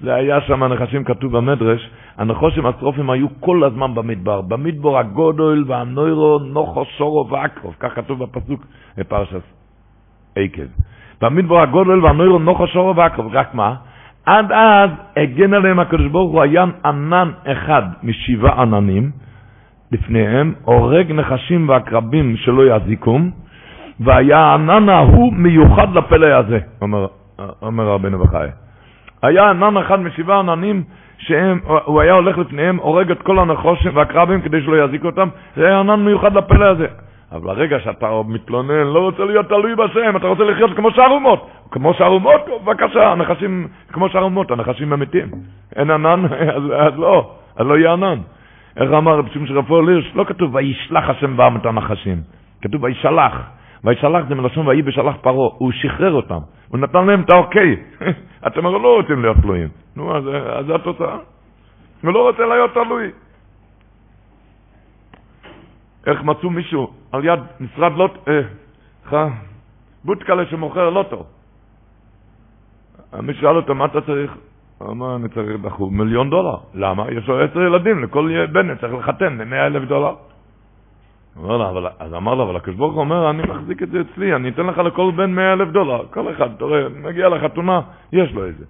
זה היה שם נחשים כתוב במדרש, הנחושים השרופים היו כל הזמן במדבר. במדבר הגודל והנוירו נוחו שורו ועקרוב, כך כתוב בפסוק בפרשת עקב. במדבר הגודל והנוירו נוחו שורו ועקרוב, רק מה? עד אז הגן עליהם הקדוש ברוך הוא היה ענן אחד משבעה עננים, לפניהם, הורג נחשים ועקרבים שלא יזיקום, והיה הענן ההוא מיוחד לפלא הזה, אומר, אומר רבנו בחיי. היה ענן אחד משבעה עננים שהוא היה הולך לפניהם, הורג את כל הנחושים והקרבים כדי שלא יזיקו אותם, זה היה ענן מיוחד לפלא הזה. אבל ברגע שאתה מתלונן, לא רוצה להיות תלוי בשם, אתה רוצה לחיות כמו שאר אומות. כמו שאר אומות, בבקשה, הנחשים, כמו שאר אומות, הנחשים אמיתים. אין ענן, אז, אז לא, אז לא יהיה ענן. איך אמר רב שמש רפול לירש? לא כתוב וישלח השם בעם את הנחשים, כתוב וישלח. וישלח זה מלשון ויהי בשלח פרעה, הוא שחרר אותם, הוא נתן להם את האוקיי. אתם הרי לא רוצים להיות תלויים. נו, אז, אז זה התוצאה. הוא לא רוצה להיות תלוי. איך מצאו מישהו על יד משרד לוטו, אה, בוטקלה שמוכר לוטו. מי שאל אותו, מה אתה צריך? הוא אמר, אני צריך בחור מיליון דולר. למה? יש לו עשר ילדים, לכל בן צריך לחתן ב-100 אלף דולר. אומר לו, אבל, אז אמר לו, אבל הקדוש ברוך הוא אומר, אני מחזיק את זה אצלי, אני אתן לך לכל בן 100 אלף דולר. כל אחד, אתה רואה, מגיע לחתונה, יש לו איזה.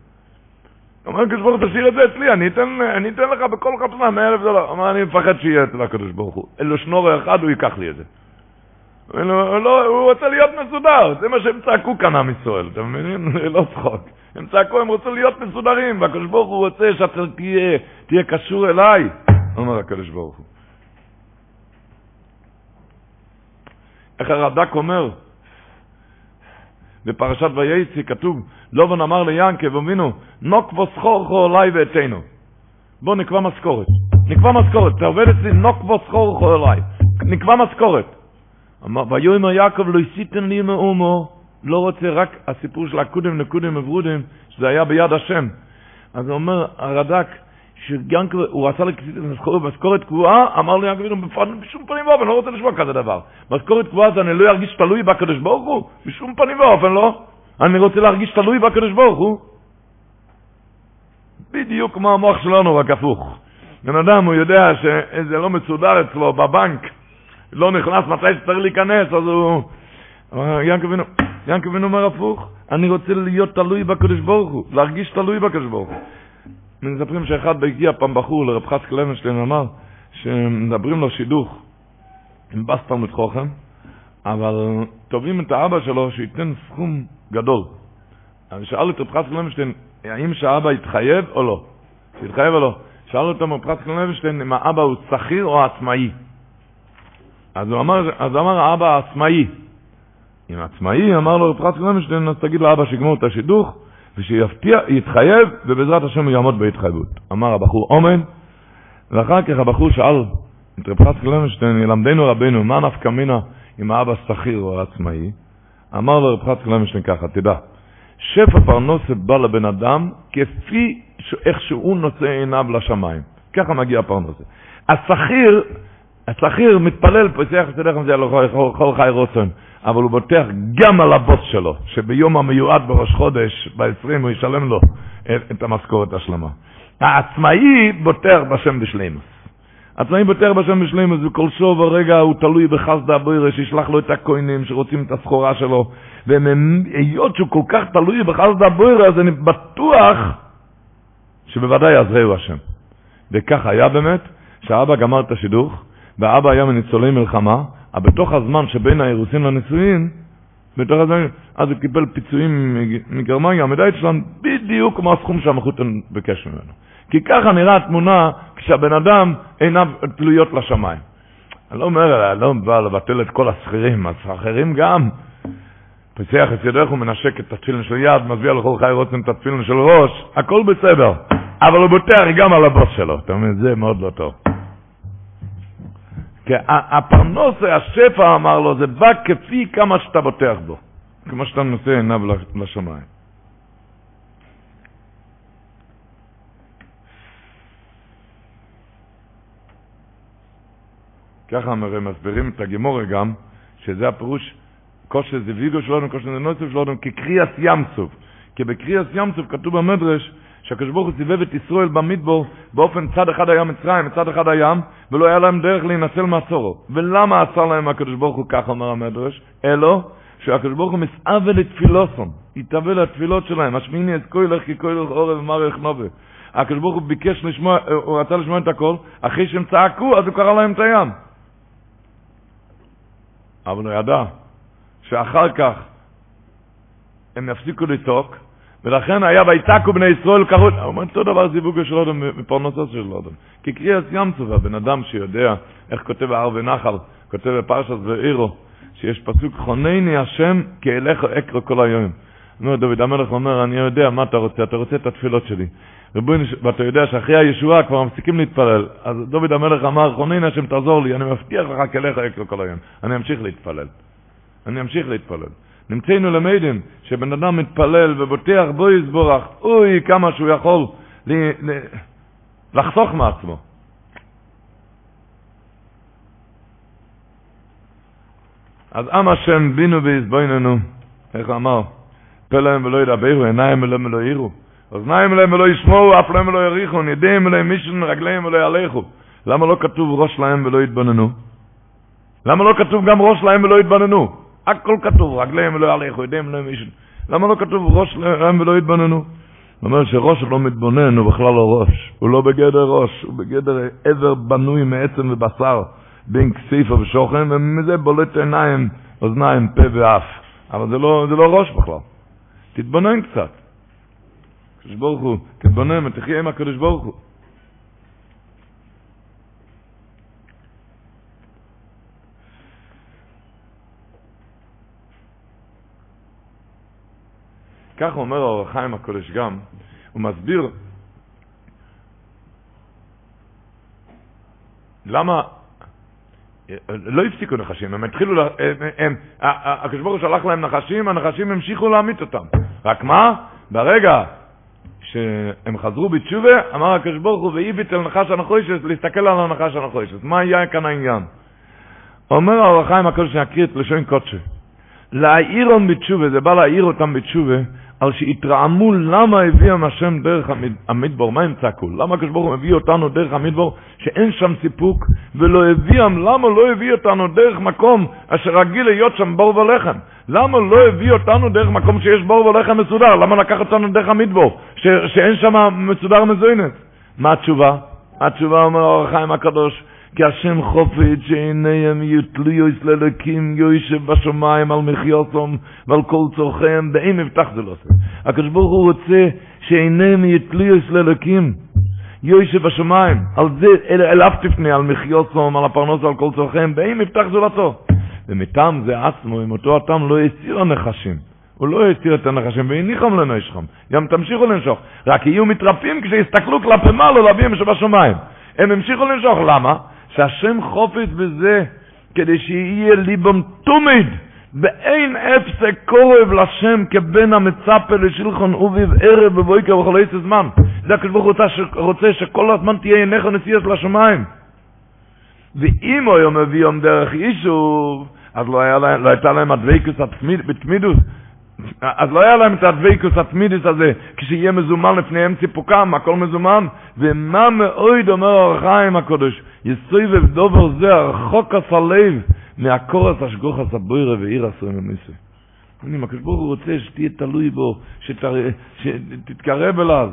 אומר הקדוש ברוך הוא, תשאיר את זה אצלי, אני אתן, אני אתן לך בכל חתונה 100 אלף דולר. אמר, אני מפחד שיהיה אצל הקדוש ברוך הוא. אין לו שנור אחד, הוא ייקח לי את זה. לא, הוא רוצה להיות מסודר, זה מה שהם צעקו כאן עם ישראל, אתה מבין? זה לא צחוק. הם צעקו, הם רוצים להיות מסודרים, והקדוש ברוך הוא רוצה שאתה תהיה, תהיה קשור אליי, אומר הקדוש ברוך הוא. איך הרד"ק אומר, בפרשת וייצי כתוב, לובן אמר ליענקב אבינו, נוק וסחור חו אליי ואתנו. בוא נקבע משכורת. נקבע משכורת, אתה עובד אצלי, נוק וסחור חו אליי. נקבע משכורת. ויאמר יעקב לא הסיתן לי מאומו, לא רוצה רק הסיפור של הקודם נקודם וברודים, שזה היה ביד השם. אז הוא אומר, הרד"ק, שיענקב, הוא רצה משכורת קבועה, אמר לו יענקב, בשום פנים ואופן, לא רוצה לשמוע כזה דבר. משכורת קבועה זה אני לא ארגיש תלוי בקדוש ברוך הוא? בשום פנים ואופן לא. אני רוצה להרגיש תלוי בקדוש ברוך הוא. בדיוק כמו המוח שלנו, רק הפוך. בן אדם, הוא יודע שזה לא מסודר אצלו בבנק, לא נכנס מתי שצריך להיכנס, אז הוא... ינקב בן אומר הפוך, אני רוצה להיות תלוי בקדוש ברוך הוא, להרגיש תלוי בקדוש ברוך הוא. מספרים שאחד הגיע פעם בחור לרב חס קלנשטיין, אמר שמדברים לו שידוך עם בת תלמיד חכם, אבל תובעים את האבא שלו שייתן סכום גדול. אז שאל את רב חצקל לוינשטיין, האם שהאבא יתחייב או לא? שיתחייב או לא? שאל אותו רב חצקל לוינשטיין אם האבא הוא שכיר או עצמאי. אז הוא אמר, אז אמר האבא העצמאי. אם עצמאי, אמר לו רב חצקל לוינשטיין, אז תגיד לאבא שיגמור את השידוך, ושיבטיח, יתחייב, ובעזרת השם הוא יעמוד בהתחייבות. אמר הבחור אומן, ואחר כך הבחור שאל את רב חס קלנשטיין, ילמדנו רבנו, מה נפקא מינה אם האבא שכיר או עצמאי? אמר לו רב חס קלנשטיין ככה, תדע, שפע פרנסה בא לבן אדם כפי איך שהוא נושא עיניו לשמיים. ככה מגיע הפרנסה. השכיר, השכיר מתפלל, פוסח וצדק מזה לכל חי רוצן. אבל הוא בוטח גם על הבוס שלו, שביום המיועד בראש חודש, ב-20, הוא ישלם לו את המשכורת השלמה. העצמאי בוטח בשם בשלימוס. עצמאי בוטח בשם בשלימוס, וכל שוב הרגע הוא תלוי בחסדה בוירה, שישלח לו את הכוינים שרוצים את הסחורה שלו, והיות שהוא כל כך תלוי בחסדה בוירה, אז אני בטוח שבוודאי יעזרהו השם. וכך היה באמת, שהאבא גמר את השידוך, והאבא היה מניצולי מלחמה, אבל בתוך הזמן שבין האירוסין לנישואין, בתוך הזמן, אז הוא קיבל פיצויים מגרמניה, המדעית שלנו, בדיוק כמו הסכום שהמלכות ביקש ממנו. כי ככה נראה התמונה כשהבן אדם עיניו תלויות לשמיים. אני לא אומר, אני לא בא לבטל את כל השכירים, השכירים גם. פצח את ידך ומנשק את התפילין של יד, מזביע לכל חי רוצן את התפילין של ראש, הכל בסדר. אבל הוא בוטח גם על הבוס שלו. אתה מבין, זה מאוד לא טוב. כי הפרנוס, השפע אמר לו, זה בא כפי כמה שאתה בוטח בו, כמו שאתה נושא עיניו לשמיים. ככה מסבירים את הגימורה גם, שזה הפירוש, כושר זה ויגו שלנו, כושר זה נוצב שלנו, כקריאס ים סוף. כי בקריאס ים סוף כתוב במדרש, שהקדוש ברוך הוא סיבב את ישראל במדבור באופן צד אחד היה מצרים, מצד אחד הים, ולא היה להם דרך להינצל מהצורו. ולמה עצר להם הקדוש ברוך הוא, כך אומר המדרש, אלו שהקדוש ברוך הוא מסעווה לתפילוסון, יתאווה לתפילות שלהם, השמיני את כוי לך כי כוי לך עורב ומרי נובה. הקדוש ברוך הוא ביקש לשמוע, הוא רצה לשמוע את הכל, אחרי שהם צעקו, אז הוא קרא להם את הים. אבל הוא ידע שאחר כך הם יפסיקו לצעוק, ולכן היה ויתקו בני ישראל קראו, הוא אומר אותו דבר זיווגו של אדם מפרנסו של אדם. כי קריאס ים בן אדם שיודע איך כותב ההר ונחל, כותב בפרשת ואירו, שיש פסוק חונני השם כי אליך אקרו כל היום. אומר דוד המלך אומר, אני יודע מה אתה רוצה, אתה רוצה את התפילות שלי. ואתה יודע שאחרי הישועה כבר מפסיקים להתפלל. אז דוד המלך אמר, חונני השם תעזור לי, אני מבטיח לך כי אליך אקרו כל היום. אני אמשיך להתפלל. אני אמשיך להתפלל. נמצאנו למדים שבן אדם מתפלל ובוטח בו יסבורך, אוי כמה שהוא יכול לי, לי, לחסוך מעצמו. אז עם השם בינו ויסבויננו, איך אמר? פה להם ולא ידברו, עיניים אליהם ולא יראו, אוזניים אליהם ולא ישמעו, אף להם ולא יריחו, ידיהם אליהם מישן, רגליהם ולא יעלכו. למה לא כתוב ראש להם ולא יתבוננו? למה לא כתוב גם ראש להם ולא יתבוננו? הכל כתוב, רגליהם ולא יעלכו, ידיהם ולא מישן. למה לא כתוב ראש להם ולא יתבוננו? הוא אומר שראש לא מתבונן, הוא בכלל לא ראש. הוא לא בגדר ראש, הוא בגדר עבר בנוי מעצם ובשר. בין כסיפה ושוכן, ומזה בולט עיניים, אוזניים, פה ואף. אבל זה לא, זה לא ראש בכלל. תתבונן קצת. הקדוש ברוך הוא, תתבונן ותחיה עם הקדוש ברוך הוא. כך אומר האור החיים הקודש גם, הוא מסביר למה לא הפסיקו נחשים, הם התחילו, הקדוש ברוך הוא שלח להם נחשים, הנחשים המשיכו להמית אותם. רק מה? ברגע שהם חזרו בתשובה, אמר הקדוש ברוך הוא, ואיבית אל נחש הנחושת, להסתכל על הנחש הנחושת. מה היה כאן העניין? אומר האור החיים הקודש, נקריא את לשון קודשי. להעירון בתשובה, זה בא להעיר אותם בתשובה, על שהתרעמו למה הביאם השם דרך המדבור, מה הם צעקו? למה הקדוש ברוך הוא מביא אותנו דרך המדבור שאין שם סיפוק, ולא הביאם, למה לא הביא אותנו דרך מקום אשר רגיל להיות שם בור ולחם? למה לא הביא אותנו דרך מקום שיש בור ולחם מסודר? למה לקח אותנו דרך המדבור, ש- שאין שם מסודר מזוינת? מה התשובה? התשובה אומר אור החיים הקדוש, כי השם חופת שעיניהם יתלויוס ללקים יושב בשמיים על מחיוסום ועל כל צורכיהם באם יבטח זה לא עושה. הקדוש ברוך הוא רוצה שעיניהם יתלויוס ללקים יושב בשמיים על זה אל, אל אף תפנה על מחיוסום על הפרנוס ועל כל צורכיהם באם יבטח זולתו. ומטעם זה עצמו עם אותו הטעם לא הסיר הנחשים הוא לא הסיר את הנחשים והניחם לנשכם גם תמשיכו לנשוך רק יהיו מתרפים כשיסתכלו כלפי מעלה לאביהם שבשמיים הם המשיכו לנשוך למה? שהשם חופץ בזה כדי שיהיה ליבם תומיד באין אפסק קורב לשם כבן המצפה לשלחון אוביב ערב ובויקר וכל איזה זמן. זה הקדוש ברוך רוצה שכל הזמן תהיה עיניך נשיאת לשמיים. ואם הוא היום מביא יום דרך יישוב אז לא, היה להם, לא הייתה להם הדבקוס בתמידוס. אז לא היה להם את הדבקוס התמידיס הזה, כשיהיה מזומן לפניהם ציפוקם, הכל מזומן, ומה מאוד אומר אור הקודש, יסויבב דובר זה הרחוק הסלב מהקורס השגוח הסבוירה ועיר עשורים ומיסוי. אני, הקדוש ברוך הוא רוצה שתהיה תלוי בו. שתתקרב אליו.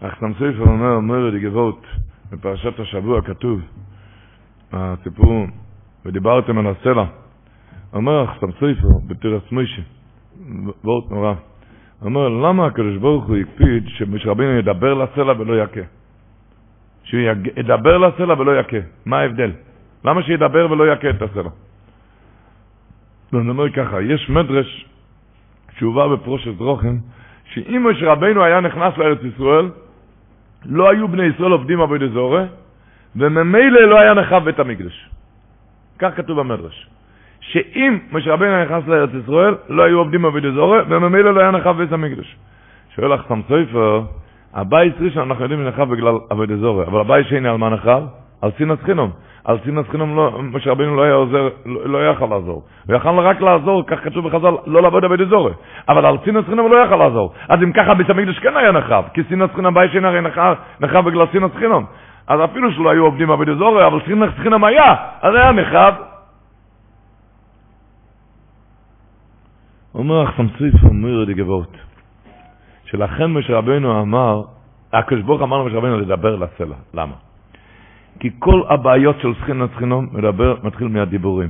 אך סמסויפר אומר, אומר די גבוט, בפרשת השבוע כתוב, הסיפור, ודיברתם על הסלע. אומר אחסם סופר בתירס מוישה, וורט נורא, אומר למה הקדוש ברוך הוא הקפיד שמשה רבינו ידבר לסלע ולא יכה? שהוא ידבר לסלע ולא יכה. מה ההבדל? למה שידבר ולא יכה את הסלע? אני אומר ככה, יש מדרש שהובא בפרושת רוחם, שאם משה רבינו היה נכנס לארץ ישראל, לא היו בני ישראל עובדים עבודי זורה, וממילא לא היה נחב בית המקדש. כך כתוב במדרש. שאם משה רבינו נכנס לארץ ישראל, לא היו עובדים עבודי זורה, וממילא לא היה נחב בית המקדש. שואל לך סם סופר, הבית ראשון אנחנו יודעים נחב בגלל עבודי זורה, אבל הבית שני על מה נחב? על סינס חינום. על סינס חינום לא, משה רבינו לא היה עוזר, לא, לא יכל לעזור. הוא יכל רק לעזור, כך כתוב בחז"ל, לא לעבוד עבודי זורה. אבל על סינס חינום לא יכל לעזור. אז אם ככה בית המקדש כן היה נחב, כי סינס חינום, הבית שני הרי נחב, נחב בגלל סינס חינום. אז אפילו שלא היו עובדים עבודי זורה, אבל סינס חינום היה, אז היה נחב. אומר מויר די גבוט. שלכן משה רבנו אמר, הקדוש ברוך אמר למשה רבנו לדבר לסלע. למה? כי כל הבעיות של סכין וצחינו מדבר, מתחיל מהדיבורים.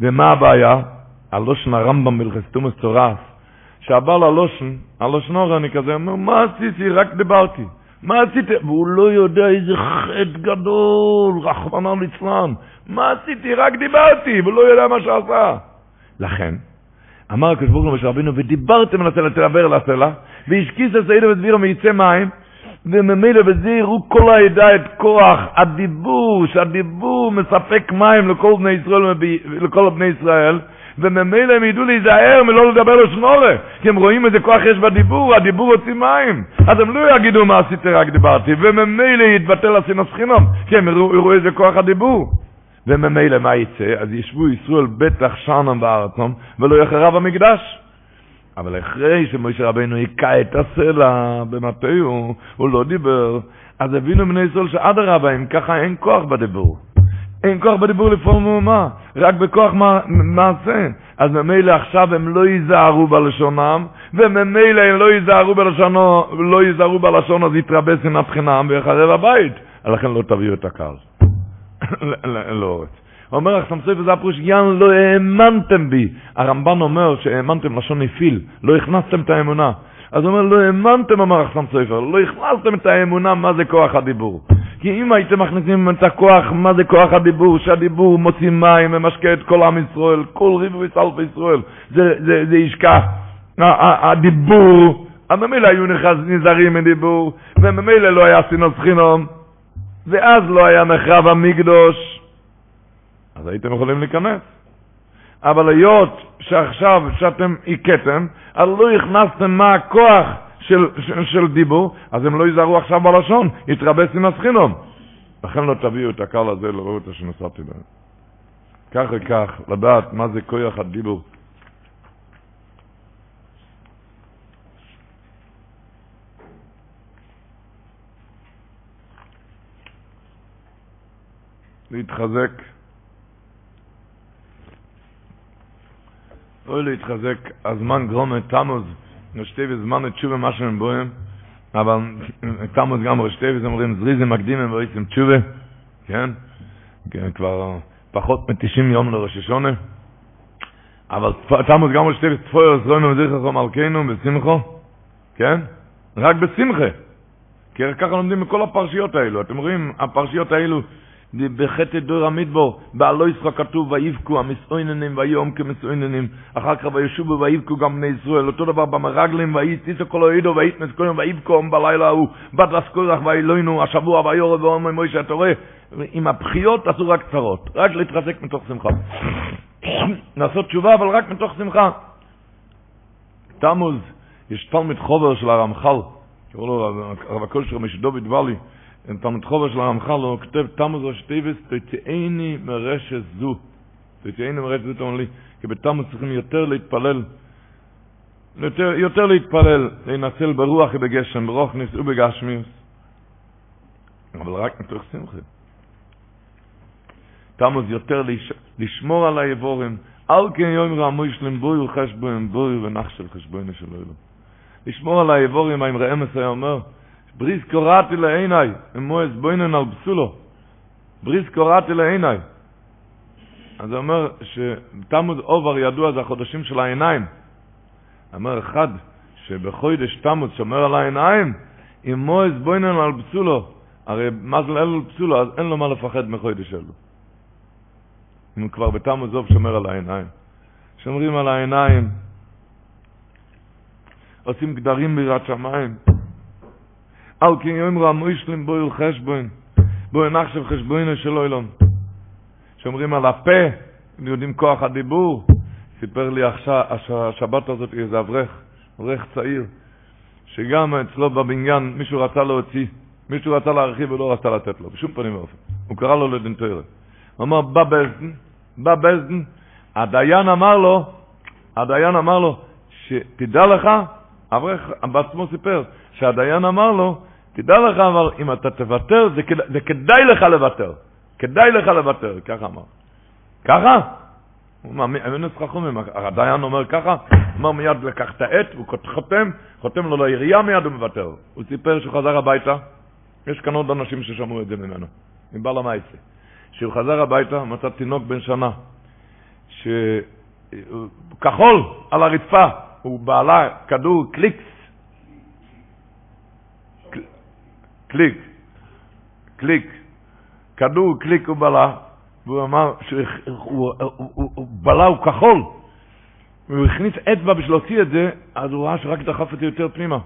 ומה הבעיה? הלושן הרמב"ם מלכסתומס צורס, שהבעל הלושן, הלושן אני כזה, אומר, מה עשיתי? רק דיברתי. מה עשיתי? והוא לא יודע איזה חטא גדול, רחמנא ליצלן. מה עשיתי? רק דיברתי, והוא לא יודע מה שעשה. לכן, אמר הקדוש ברוך הוא למשה רבינו, ודיברתם על הסלע, תדבר על הסלע, והשכיס הסעידו וסבירו מייצא מים, וממילא בזה יראו כל העדה את כוח הדיבור, שהדיבור מספק מים לכל בני ישראל, לכל בני ישראל, וממילא הם ידעו להיזהר מלא לדבר לשנורה, כי הם רואים איזה כוח יש בדיבור, הדיבור הוציא מים, אז הם לא יגידו מה עשיתי רק דיברתי, וממילא יתבטל הסינוס חינום, כי הם יראו איזה כוח הדיבור. וממילא מה יצא? אז ישבו ישראל בטח שנם בארצם, ולא יחרב המקדש. אבל אחרי שמשה רבינו היכה את הסלע במטהו, הוא לא דיבר, אז הבינו בני ישראל שאדרבה, אם ככה אין כוח בדיבור. אין כוח בדיבור לפעול מהומה, רק בכוח מעשה. אז ממילא עכשיו הם לא ייזהרו בלשונם, וממילא הם לא ייזהרו בלשונו, לא ייזהרו בלשון, אז יתרבה שנאת חינם ויחרב הבית. לכן לא תביאו את הקהל. לאורץ. אומר לך סמסוי וזה הפירוש, יאן לא האמנתם בי. הרמב"ן אומר שהאמנתם לשון נפיל, לא הכנסתם את האמונה. אז הוא אומר, לא האמנתם, אמר אחסם סופר, לא הכנסתם את האמונה מה זה כוח הדיבור. כי אם הייתם מכניסים את הכוח, מה זה כוח הדיבור, שהדיבור מוציא מים ומשקה את כל עם ישראל, כל ריבו וסלף ישראל, זה, זה, זה ישכח. הדיבור, ממילא היו נזהרים מדיבור, וממילא לא היה סינוס חינום, ואז לא היה נחרב המקדוש. אז הייתם יכולים להיכנס. אבל היות שעכשיו שאתם הכיתם, אז לא הכנסתם מה הכוח של, של, של דיבור, אז הם לא ייזהרו עכשיו בלשון, יתרבס עם הסחינום. לכן לא תביאו את הקהל הזה לראות שנסעתי בהם. כך וכך, לדעת מה זה כוח הדיבור. להתחזק אוי להתחזק, הזמן גרומה תמוז, נשתי בזמן את תשובה מה שהם בואים, אבל תמוז גם רשתי וזה אומרים זריזם מקדימים ואיצם תשובה, כן? כבר פחות מ-90 יום לראש השונה, אבל תמוז גם רשתי וצפוי עזרונו וזכרו מלכנו בשמחו, כן? רק בשמחה. כי ככה לומדים מכל הפרשיות האלו. אתם רואים, הפרשיות האלו, בחטא דור המדבור, בעלו ישחק כתוב, ויבכו המסעוננים ויום כמסעוננים, אחר כך וישובו ויבכו גם בני ישראל, אותו דבר במרגלים, ויציסו כל העדו, ויתנס כל יום, ויבכו בלילה ההוא, בת לסקורח ואלוהינו, השבוע ויורא ואומר מוישה, אתה רואה, עם הבחיות עשו רק צרות, רק להתחזק מתוך שמחה. לעשות תשובה, אבל רק מתוך שמחה. תמוז, יש תלמיד חובר של הרמח"ל, קראו לו הרב הקול שלו משדוד ואלי, in Chova של הרמח"ל הוא כותב תמוז ראש טייבס תתאיני מרשת זו. תתאיני מרשת זו תאמר לי כי בתמוז צריכים יותר להתפלל יותר, יותר להתפלל להינצל ברוח ובגשם ברוך נישאו בגשמיוס אבל רק מתוך שמחה. תמוז יותר לש, לשמור על היבורים אל כן יום רעמוי שלם בוי וחשבוין בוי ונחשל חשבוין של אלו. לשמור על היבורים האם רעמס היה אומר בריס קוראתי לעיניי, אמועס בוינן על פסולו. בריס קוראתי לעיניי. אז הוא אומר שתמוד עובר ידוע זה החודשים של העיניים. אומר אחד שבחודש תמוד שומר על העיניים, אמועס בוינן על פסולו. הרי מה זה אלו פסולו, אז אין לו מה לפחד מחודש אלו. אם כבר בתמוד זוב שומר על העיניים. שומרים על העיניים, עושים גדרים בירת שמיים. אל כן יאמרו המוישלים בו חשבון, בו נחשב חשבונו של אילון. שאומרים על הפה, יודעים כוח הדיבור. סיפר לי עכשיו, השבת הזאת איזה אברך, אברך צעיר, שגם אצלו בבניין מישהו רצה להוציא, מישהו רצה להרחיב ולא רצה לתת לו, בשום פנים ואופן. הוא קרא לו לדנטוירה. הוא אמר, בא בזדן, בא בזדן, הדיין אמר לו, הדיין אמר לו, שתדע לך, אברך בעצמו סיפר, שהדיין אמר לו, תדע לך אבל, אם אתה תוותר, זה, כדא, זה כדאי לך לוותר. כדאי לך לוותר, ככה אמר. ככה? הוא מאמין, אין חכמים, הדיין אומר ככה, אמר מיד לקח את העט, הוא חותם, חותם לו לעירייה מיד הוא מוותר. הוא סיפר שהוא חזר הביתה, יש כאן עוד אנשים ששמעו את זה ממנו, מבעל המייסה. כשהוא חזר הביתה, מצא תינוק בן שנה, שכחול על הרצפה, הוא בעלה כדור קליקס, קליק, קליק, כדור קליק הוא בלה, והוא אמר שהוא בלה הוא כחול. והוא הכניס אצבע בשביל להוציא את זה, אז הוא ראה שרק דחף אותי יותר פנימה.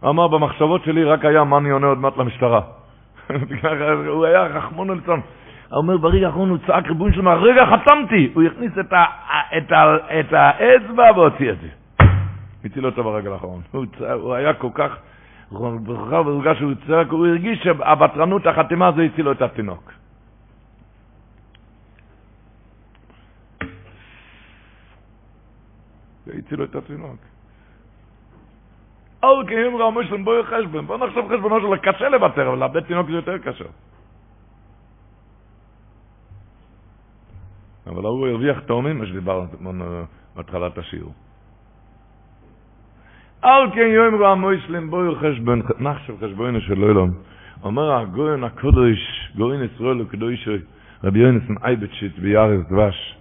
הוא אמר, במחשבות שלי רק היה מה אני עונה עוד מעט למשטרה. הוא היה רחמונו ליצון. הוא אומר, ברגע האחרון הוא צעק ריבון שלמה, רגע, חתמתי! הוא הכניס את, ה, את, ה, את האצבע והוציא את זה. הציל אותו ברגע האחרון. הוא, הוא היה כל כך, שהוא צעק, הוא הרגיש שהבטרנות, החתימה הזו הצילו את התינוק. והצילו את התינוק. אל קיים רע מושלם בואי חשבון, בוא נחשוב חשבונו שלו, קשה לוותר, אבל לאבד תינוק זה יותר קשה. אבל הוא הרוויח תאומים, מה שדיברנו בהתחלת השיעור. אל כן יום רע מושלם בואי חשבון, נחשב חשבונו של אילון. אומר הגויין הקודש, גויין ישראל הקדוש, רבי יונסן אייבצ'יט ביארז דבש.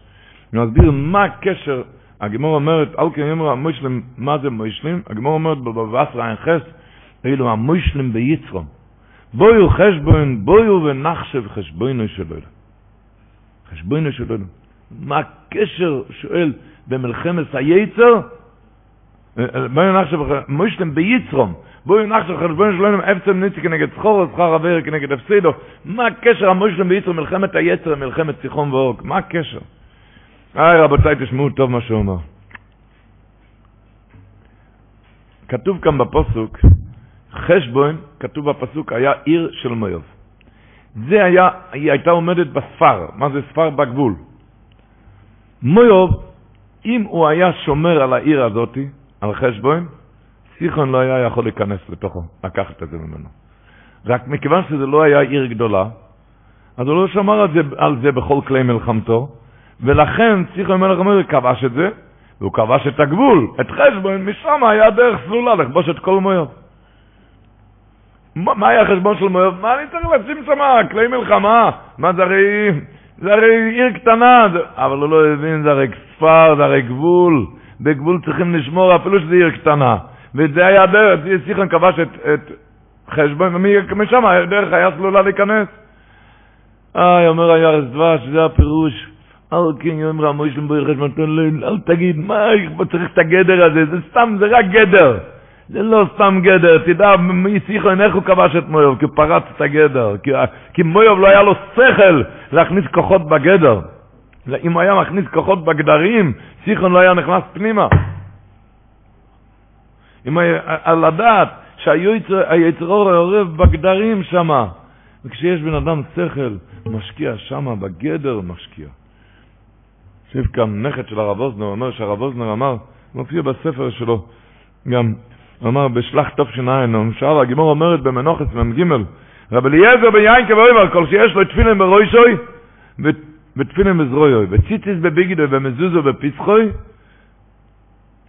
הוא מסביר מה הקשר הגמור אומרת, אל כן יאמר המושלם, מה זה מושלם? הגמור אומרת בבבס רעין חס, אילו המושלם ביצרום. בויו חשבון, בויו ונחשב חשבונו שלו. חשבונו שלו. מה הקשר, שואל, במלחמת היצר? בויו נחשב מושלם ביצרום. בויו נחשב חשבונו שלו, אפצם ניצי כנגד סחור, שכר עבר כנגד הפסידו. מה הקשר המושלם ביצרום, מלחמת היצר, מלחמת סיחון ואורק? מה הקשר? היי רבותיי, תשמעו טוב מה שהוא אומר. כתוב כאן בפוסוק, חשבון, כתוב בפסוק, היה עיר של מויוב. זה היה, היא הייתה עומדת בספר, מה זה ספר בגבול. מויוב, אם הוא היה שומר על העיר הזאת, על חשבון, סיחון לא היה יכול להיכנס לתוכו, לקחת את זה ממנו. רק מכיוון שזה לא היה עיר גדולה, אז הוא לא שמר על זה, על זה בכל כלי מלחמתו, ולכן ציחו המלך אומר, כבש את זה, והוא כבש את הגבול, את חשבון, משם היה דרך סלולה לכבוש את כל מויוב. מה היה החשבון של מויוב? מה אני צריך לשים שם? כלי מלחמה? מה זה הרי... זה הרי עיר קטנה, אבל הוא לא הבין, זה הרי כפר, זה הרי גבול. בגבול צריכים לשמור אפילו שזה עיר קטנה. וזה היה דרך, סיכון כבש את, את חשבון, ומשם דרך היה סלולה להיכנס. איי, אומר הירס דבש, זה הפירוש. אל כן יום רע מוישלם בוי חשבון, אל תגיד, מה צריך את הגדר הזה? זה סתם, זה רק גדר. זה לא סתם גדר, תדע, מי סיכון, איך הוא כבש את מויוב? כי הוא פרץ את הגדר. כי, כי מויוב לא היה לו שכל להכניס כוחות בגדר. אם הוא היה מכניס כוחות בגדרים, סיכון לא היה נכנס פנימה. אם על הדעת שהיצרור עורב בגדרים שמה. וכשיש בן אדם שכל, משקיע שמה בגדר, משקיע. יושב כאן נכד של הרב אוזנר, אומר שהרב אוזנר אמר, מופיע בספר שלו, גם, אמר, בשלח תש"ע, שאל, הגימור אומרת במנוחס מ"ג, רב אליעזר בן יין כבויבר, כל שיש לו תפילין ברוישוי, ותפילין בזרויוי, וציציס בביגידו ומזוזו בפסחוי,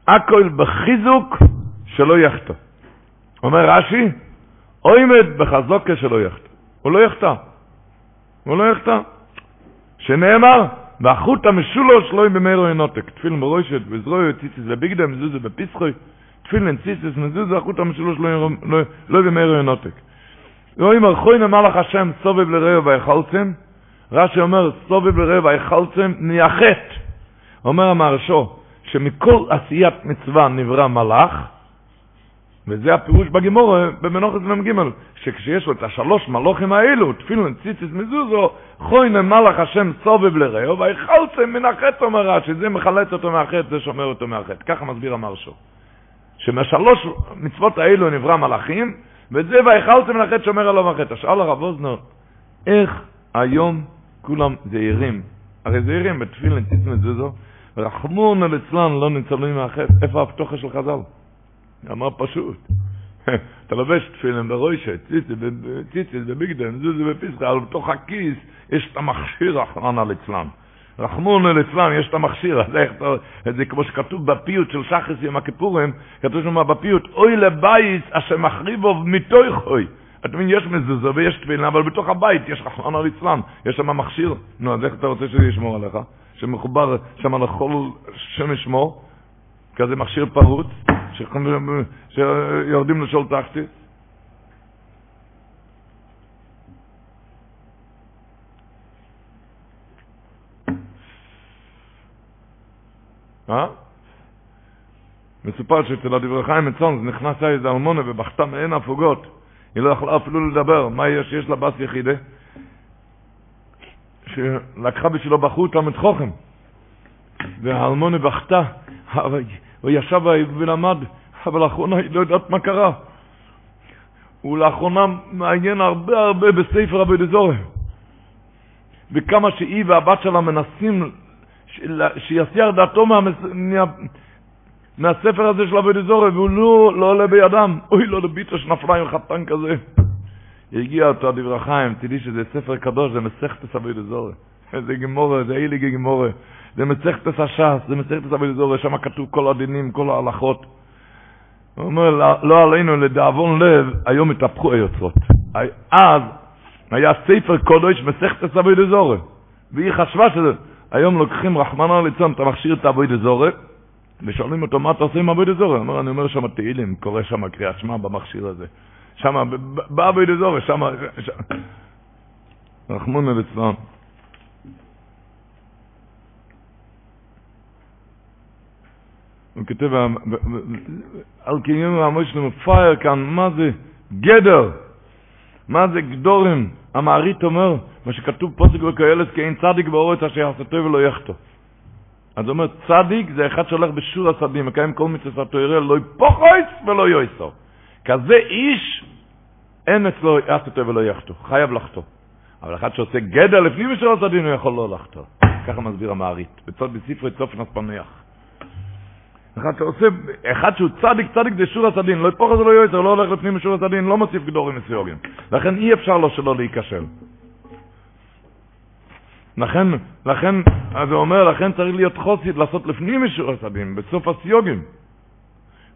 הכל בחיזוק שלא יחטא. אומר רש"י, אוימד בחזוקה שלא יחטא. הוא לא יחטא. הוא לא יחטא. שנאמר, והחוט המשולוש לא במאירו ינותק. תפילין ברוישת, וזרוי ציציס וביגדה, מזוזה בפסחוי, תפילין ציציס מזוזה, החוט המשולוש לא, לא, לא במאירו ינותק. רואים ארכוי נאמר לך השם סובב לרעב ויחלצם, רש"י אומר סובב לרעב ויחלצם נייחת. אומר המהרשו, שמכל עשיית מצווה נברא מלאך, וזה הפירוש בגימור במנוחת מ"ג, שכשיש לו את השלוש מלוכים האלו, תפילין, ציציס, מזוזו, חוינם מלאך השם סובב לרעו, ויחלצם מן החטא אומר רש"י, זה מחלץ אותו מהחטא, זה שומר אותו מהחטא. ככה מסביר המרשו. שמשלוש מצוות האלו נברא מלאכים, וזה ויחלצם מן החטא שומר עליו מהחטא. שאל הרב אוזנר, איך היום כולם זהירים? הרי זהירים בתפילין, ציציס, מזוזו, רחמון על אצלן לא ניצולים מהחטא. איפה הפתוחה של חז"ל? אמר פשוט. אתה לובש תפילין ברוישת, ציציס בביגדן, זוזי בפסחה, אבל בתוך הכיס יש את המכשיר רחמנא ליצלן. רחמון ליצלן, יש את המכשיר, אז איך, זה כמו שכתוב בפיוט של שחס יום הכיפורים, כתוב שם בפיוט, אוי לבייס אשר מחריבו מתוכוי. אתה מבין, יש מזוזה ויש תפילה, אבל בתוך הבית יש רחמון ליצלן, יש שם מכשיר. נו, אז איך אתה רוצה שזה ישמור עליך? שמחובר שם לכל שם ישמור, כזה מכשיר פרוץ, שיורדים לשאול תחתית. אה? מסופר שאצל הדברי חיים מצון נכנסה איזה אלמונה ובכתה מעין הפוגות. היא לא יכולה אפילו לדבר. מה יש? יש לה בס יחידה. שלקחה בשבילו בחור תלמיד חוכם. והאלמונה בכתה. הוא ישב ולמד, אבל לאחרונה היא לא יודעת מה קרה. הוא לאחרונה מעניין הרבה הרבה בספר אבי דזורי. וכמה שהיא והבת שלה מנסים שיסיח דעתו מה, מהספר הזה של אבי דזורי, והוא לא, לא עולה בידם. אוי, לא לביטו שנפלה עם חתן כזה. הגיע אותו דברי חיים, תדעי שזה ספר קדוש, זה מסכת אבי דזורי. זה גמורה, זה איליגי גמורה. זה מסכת הש"ס, זה מסכת אבי דזורי, שם כתוב כל הדינים, כל ההלכות. הוא אומר, לא, לא עלינו, לדאבון לב, היום התהפכו היוצרות. אז היה ספר קודש מסכת אבי דזורי. והיא חשבה שזה... היום לוקחים רחמנא ליצון, אתה מכשיר את אבוי דזורת, ושואלים אותו, מה אתה עושה עם אבוי דזורת? אומר, אני אומר שם תהילים, קורא שם קריאת שמע במכשיר הזה. שם, באבוי דזורת, שם... רחמנא ליצון. הוא כותב, על קיום המושלם מפייר כאן, מה זה גדר? מה זה גדורים? המערית אומר, מה שכתוב פוסק בקהלת, כי אין צדיק באורץ אשר יעשתו ולא יחטו. אז הוא אומר, צדיק זה אחד שהולך בשור הסדים, מקיים כל מצוות התורה, לא יפוחויס ולא יויסו. כזה איש, אין אצלו יעשתו ולא יחטו, חייב לחטוא. אבל אחד שעושה גדר לפנים בשור הסדים, הוא יכול לא לחטוא. ככה מסביר המערית, בצד בספרי צופן הספניח. אחד שעושה, אחד שהוא צדיק, צדיק זה שור הסדין, לא יפוח את זה לא יועצר, לא הולך לפנים משור הסדין, לא מוסיף גדורים מסיוגים. לכן אי אפשר לו שלא להיכשל. לכן, לכן, אז הוא אומר, לכן צריך להיות חוסית לעשות לפנים משור הסדין, בסוף הסיוגים.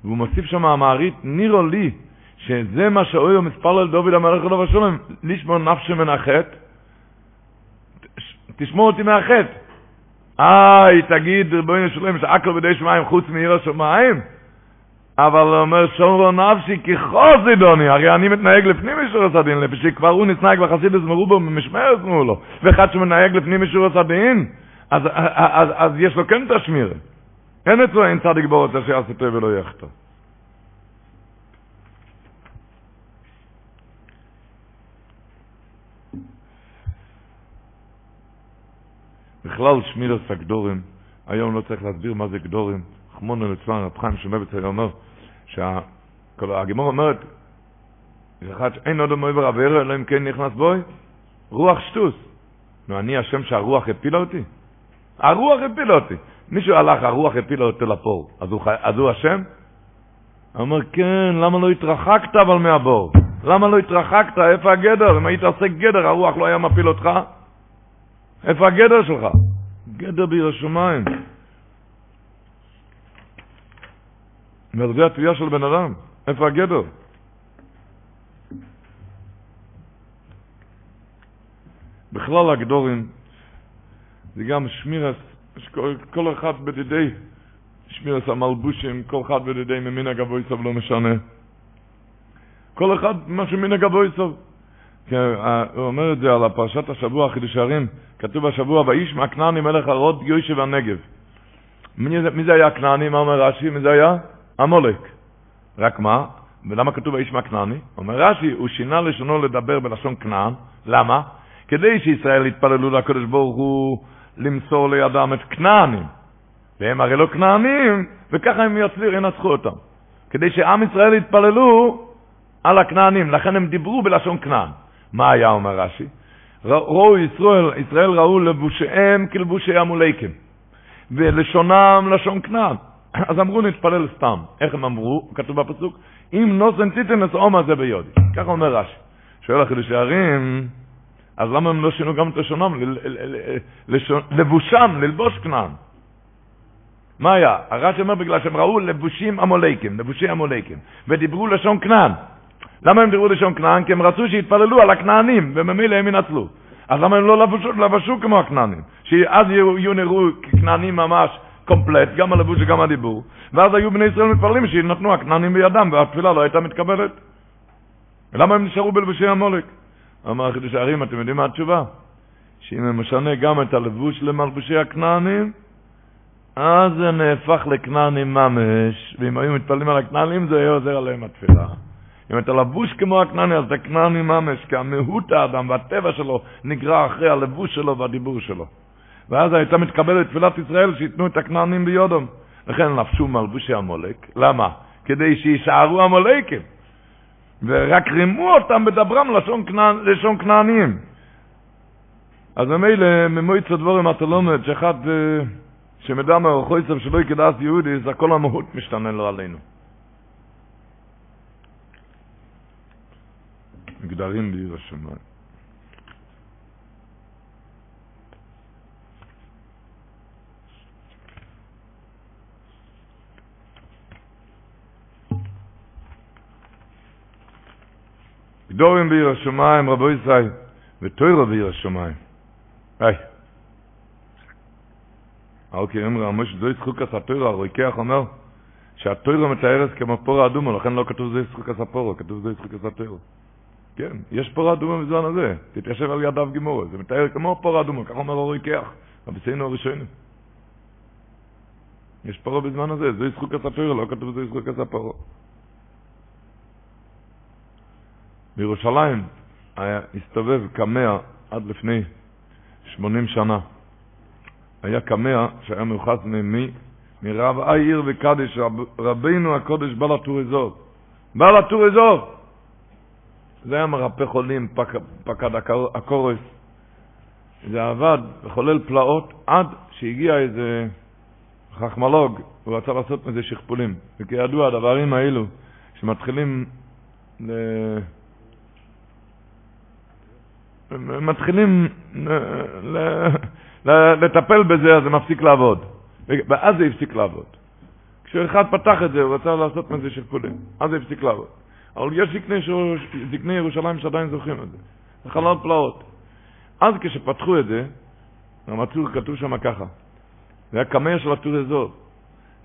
והוא מוסיף שם המערית, נירו לי, שזה מה שאויו מספר על דוד המלך אלו ושלום, לשמור נפשי מן החטא, תשמור אותי מהחטא. איי, תגיד, ריבונו שלם, שעקל בידי שמיים חוץ מעיר השמיים? אבל הוא אומר, שורו נפשי כחוזידוני, הרי אני מתנהג לפנים משורת הדין, לפי כבר הוא נתנהג בחסידס מרובו במשמרת מו לו, ואחד שמנהג לפנים משורת הדין, אז, אז, אז, אז יש לו כן תשמיר. אין אצלו אין צדיק בורות אשר עשיתו ולא יחטא. בכלל שמירס הגדורים, היום לא צריך להסביר מה זה גדורים. חמון ליצלן, רב חיים שמבץ היה אומר, שהגימור אומרת, אחד אין עוד מעבר עבר, אלא אם כן נכנס בוי, רוח שטוס. נו, אני השם שהרוח הפילה אותי? הרוח הפילה אותי. מישהו הלך, הרוח הפילה אותו לפור, אז הוא, אז הוא השם? אומר, כן, למה לא התרחקת אבל מהבור? למה לא התרחקת? איפה הגדר? אם היית עושה גדר, הרוח לא היה מפיל אותך? איפה הגדר שלך? גדר ביר. וזה התביעה של בן אדם. איפה הגדר? בכלל הגדורים זה גם שמירס, כל אחד בדידי שמירס המלבושים, כל אחד בדידי ממין הגבוי סוב לא משנה. כל אחד משהו מן הגבוי סוב. הוא אומר את זה על הפרשת השבוע, חידוש הערים, כתוב השבוע, וישמע כנעני מלך הרוד יושב הנגב. מי זה היה כנעני? מה אומר רש"י? מי זה היה? עמולק. רק מה? ולמה כתוב וישמע כנעני? אומר רש"י, הוא שינה לשונו לדבר בלשון כנען. למה? כדי שישראל יתפללו לקדוש ברוך הוא למסור לידם את כנענים. והם הרי לא כנענים, וככה הם יצליחו, ינצחו אותם. כדי שעם ישראל יתפללו על הכנענים, לכן הם דיברו בלשון כנען. מה היה אומר רש"י? ראו ישראל, ישראל ראו לבושיהם כלבושי המולקים, ולשונם לשון כנען. אז אמרו נתפלל סתם. איך הם אמרו? כתוב בפסוק, אם נוסן ציטן את עומא זה ביודי. ככה אומר רש"י. שואל החידוש הערים, אז למה הם לא שינו גם את לשונם, לבושם, ללבוש כנען? מה היה? הרש"י אומר בגלל שהם ראו לבושים עמולקים, לבושי עמולקים, ודיברו לשון כנען. למה הם דיברו לשון כנען? כי הם רצו שיתפללו על הכנענים, וממילא הם ינצלו. אז למה הם לא לבשו, לבשו כמו הכנענים? שאז יהיו, נראו ככנענים ממש קומפלט, גם הלבוש וגם הדיבור, ואז היו בני ישראל מתפללים שנתנו הכנענים בידם, והתפילה לא הייתה מתקבלת. ולמה הם נשארו בלבושי המולק? אמר חידוש הערים, אתם יודעים מה התשובה? שאם הם משנה גם את הלבוש למלבושי הכנענים, אז זה נהפך לכנענים ממש, ואם היו מתפללים על הכנענים זה היה עוזר עליהם התפילה. אם אתה לבוש כמו הכנעני, אז אתה כנעני ממש, כי המהות האדם והטבע שלו נגרע אחרי הלבוש שלו והדיבור שלו. ואז הייתה מתקבלת תפילת ישראל שייתנו את הכנענים ביודום. לכן לבשו מלבושי המולק. למה? כדי שיישארו המולקים. ורק רימו אותם בדברם לשון, כנע... לשון כנעניים. אז ממילא ממועצת דבורים אתה לומד שאחד אה, שמדע מאורחו יצב שלא יקדס יהודי, זה כל המהות משתנה לו עלינו. מגדרים בעיר השמיים. גדורים בעיר השמיים, רבו ישראל, ותוירו בעיר השמיים. היי. אוקיי, אמרה, משה זו יצחוק הסתוירו, הרוקח אומר שהתוירו מתארס כמו פור האדומו, לכן לא כתוב זו יצחוק הספורו, כתוב זו יצחוק הסתוירו. כן, יש פור אדומו בזמן הזה, תתיישב על ידיו גימורו, זה מתאר כמו פור אדומו, כך אומר הרוקח, רבצינו הראשונים. יש פרו בזמן הזה, זו יצחוק הספורו, לא כתוב זו יצחוק הספורו. בירושלים היה, הסתובב קמע עד לפני 80 שנה. היה קמע שהיה מיוחס ממי? מרב העיר וקדש, רב, רבינו הקודש בעל הטור אזור. בעל הטור אזור! זה היה מרפא חולים, פק, פקד הקורס. זה עבד וחולל פלאות עד שהגיע איזה חכמולוג, הוא רצה לעשות מזה שכפולים. וכידוע, הדברים האלו שמתחילים ל... מתחילים לטפל בזה, אז זה מפסיק לעבוד. ואז זה הפסיק לעבוד. כשאחד פתח את זה, הוא רצה לעשות מזה שכפולים. אז זה הפסיק לעבוד. אבל יש זקני, זקני ירושלים שעדיין זוכרים את זה. זה חלל פלאות. אז כשפתחו את זה, המצור כתוב שם ככה. זה היה קמע של הטור אזור.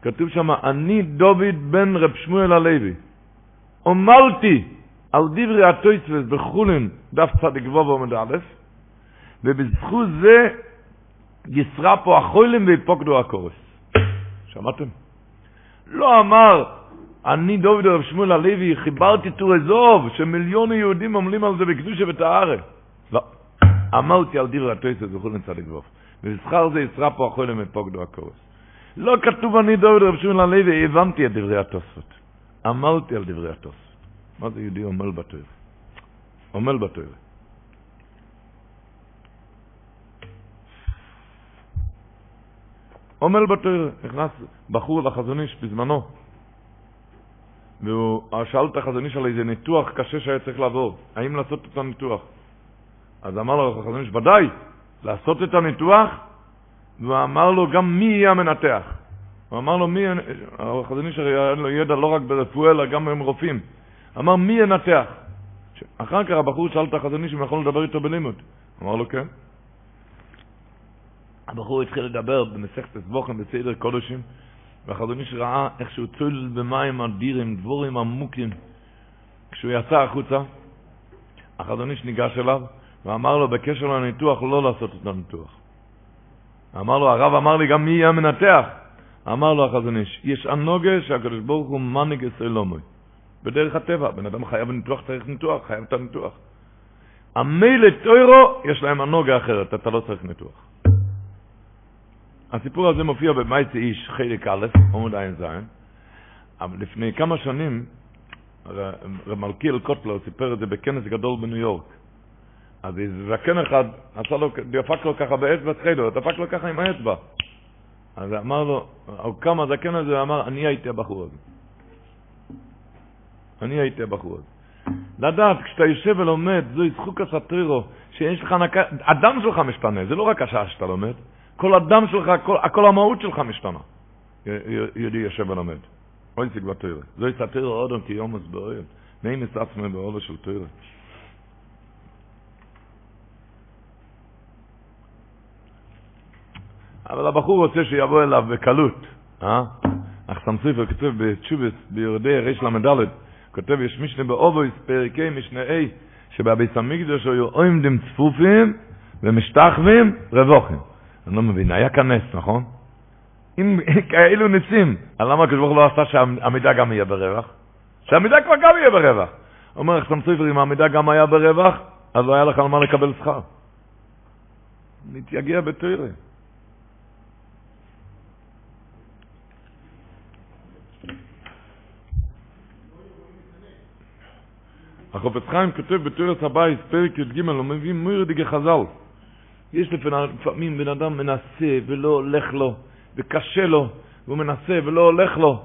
כתוב שם, אני דוד בן רב שמואל הלוי. עמלתי על דברי הטויצווס בחולין, דף צדיק ווב עומד א', ובזכות זה ישרה פה החולים ויפוקדו הקורס. שמעתם? לא אמר, אני דוד רב שמואל הלוי חיברתי טור אזוב, שמיליון יהודים עמלים על זה בקדושה וטהרה. לא. אמרתי על דברי הטויצווס בחולין צדיק ווב. ובזכר זה ישרה פה החולים ויפוקדו הקורס. לא כתוב אני דוד רב שמואל הלוי, הבנתי את דברי התוספות. אמרתי על דברי התוספות. מה זה יהודי עמל בתויר? עמל בתויר. עמל בתויר, נכנס בחור לחזון איש בזמנו, והוא שאל את החזון איש על איזה ניתוח קשה שהיה צריך לעבור, האם לעשות את הניתוח. אז אמר לו החזון איש, ודאי, לעשות את הניתוח, והוא אמר לו גם מי יהיה המנתח. הוא אמר לו מי, החזון איש היה לו ידע לא רק ברפואה, אלא גם עם רופאים. אמר, מי ינתח? אחר כך הבחור שאל את החזון איש יכול לדבר איתו בלימוד. אמר לו, כן. הבחור התחיל לדבר במסכת סבוכן בסדר קודשים, והחזון איש ראה איך שהוא צולל במים אדירים, דבורים עמוקים. כשהוא יצא החוצה, החזון איש ניגש אליו ואמר לו בקשר לניתוח לא לעשות את הניתוח. אמר לו, הרב אמר לי גם מי יהיה המנתח. אמר לו החזון איש, יש הנוגה שהקדוש ברוך הוא מנהיג אצלומוי. בדרך הטבע. בן אדם חייב ניתוח, צריך ניתוח, חייב את הניתוח. המילא טוירו, יש להם הנוגה אחרת, אתה לא צריך ניתוח. הסיפור הזה מופיע במייצי איש, חלק א', עמוד ע"ז, אבל לפני כמה שנים, רב מלכיאל קוטלר סיפר את זה בכנס גדול בניו יורק. אז זקן אחד, עשה לו, דפק לו ככה באצבע חדר, דפק לו ככה עם האצבע. אז אמר לו, הוא קם הזקן הזה ואמר, אני הייתי הבחור הזה. אני הייתי הבחור הזה. לדעת, כשאתה יושב ולומד, זוהי זכוקס הטרירו, שיש לך נקה, הדם שלך משתנה, זה לא רק השעה שאתה לומד, כל הדם שלך, כל, כל המהות שלך משתנה. יהודי יושב ולומד. אוי סיג בתוירה. זוהי סתירו אודום כי יום מסבורים. מי מסעצמם בעולה של תוירה. אבל הבחור רוצה שיבוא אליו בקלות, אה? אך סמסופר כתוב בתשובס ביורדי ריש ל"ד, כותב יש משנה באובויס פרקי משנה A, שבביס המקדוש היו עומדים צפופים ומשתחווים רבוכים. אני לא מבין, היה כאן נס, נכון? אם כאלו ניסים, אז למה הקדוש ברוך לא עשה שהמידה גם יהיה ברווח? שהמידה כבר גם יהיה ברווח. אומר חסם סופר, אם המידה גם היה ברווח, אז לא היה לך על מה לקבל שכר. נתייגע בתוירה. החופץ חיים כותב בתורת הבית, פרק י"ג, הוא מביא מוירדיגה חז"ל. יש לפעמים בן אדם מנסה ולא הולך לו, וקשה לו, והוא מנסה ולא הולך לו.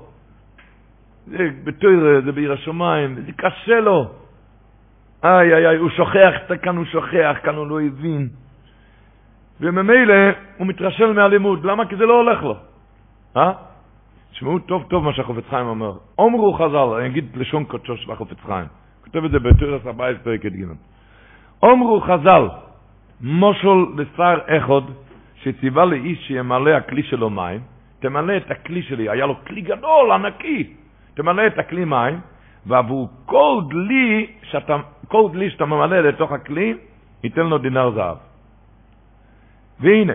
זה בתוירה, זה בעיר השמיים, זה קשה לו. איי איי איי, הוא שוכח, כאן הוא שוכח, כאן הוא לא הבין. וממילא הוא מתרשל מהלימוד, למה? כי זה לא הולך לו. אה? תשמעו טוב טוב מה שהחופץ חיים אומר. אומרו חז"ל, אני אגיד לשון קודשו של החופץ חיים. כותב את זה בתורת הבית פרק י"ג. אומרו חז"ל, מושל לשר אחד, שציווה לאיש שימלא הכלי שלו מים, תמלא את הכלי שלי, היה לו כלי גדול, ענקי, תמלא את הכלי מים, ועבור כל דלי שאתה, כל דלי שאתה ממלא לתוך הכלי, ייתן לו דינר זהב. והנה,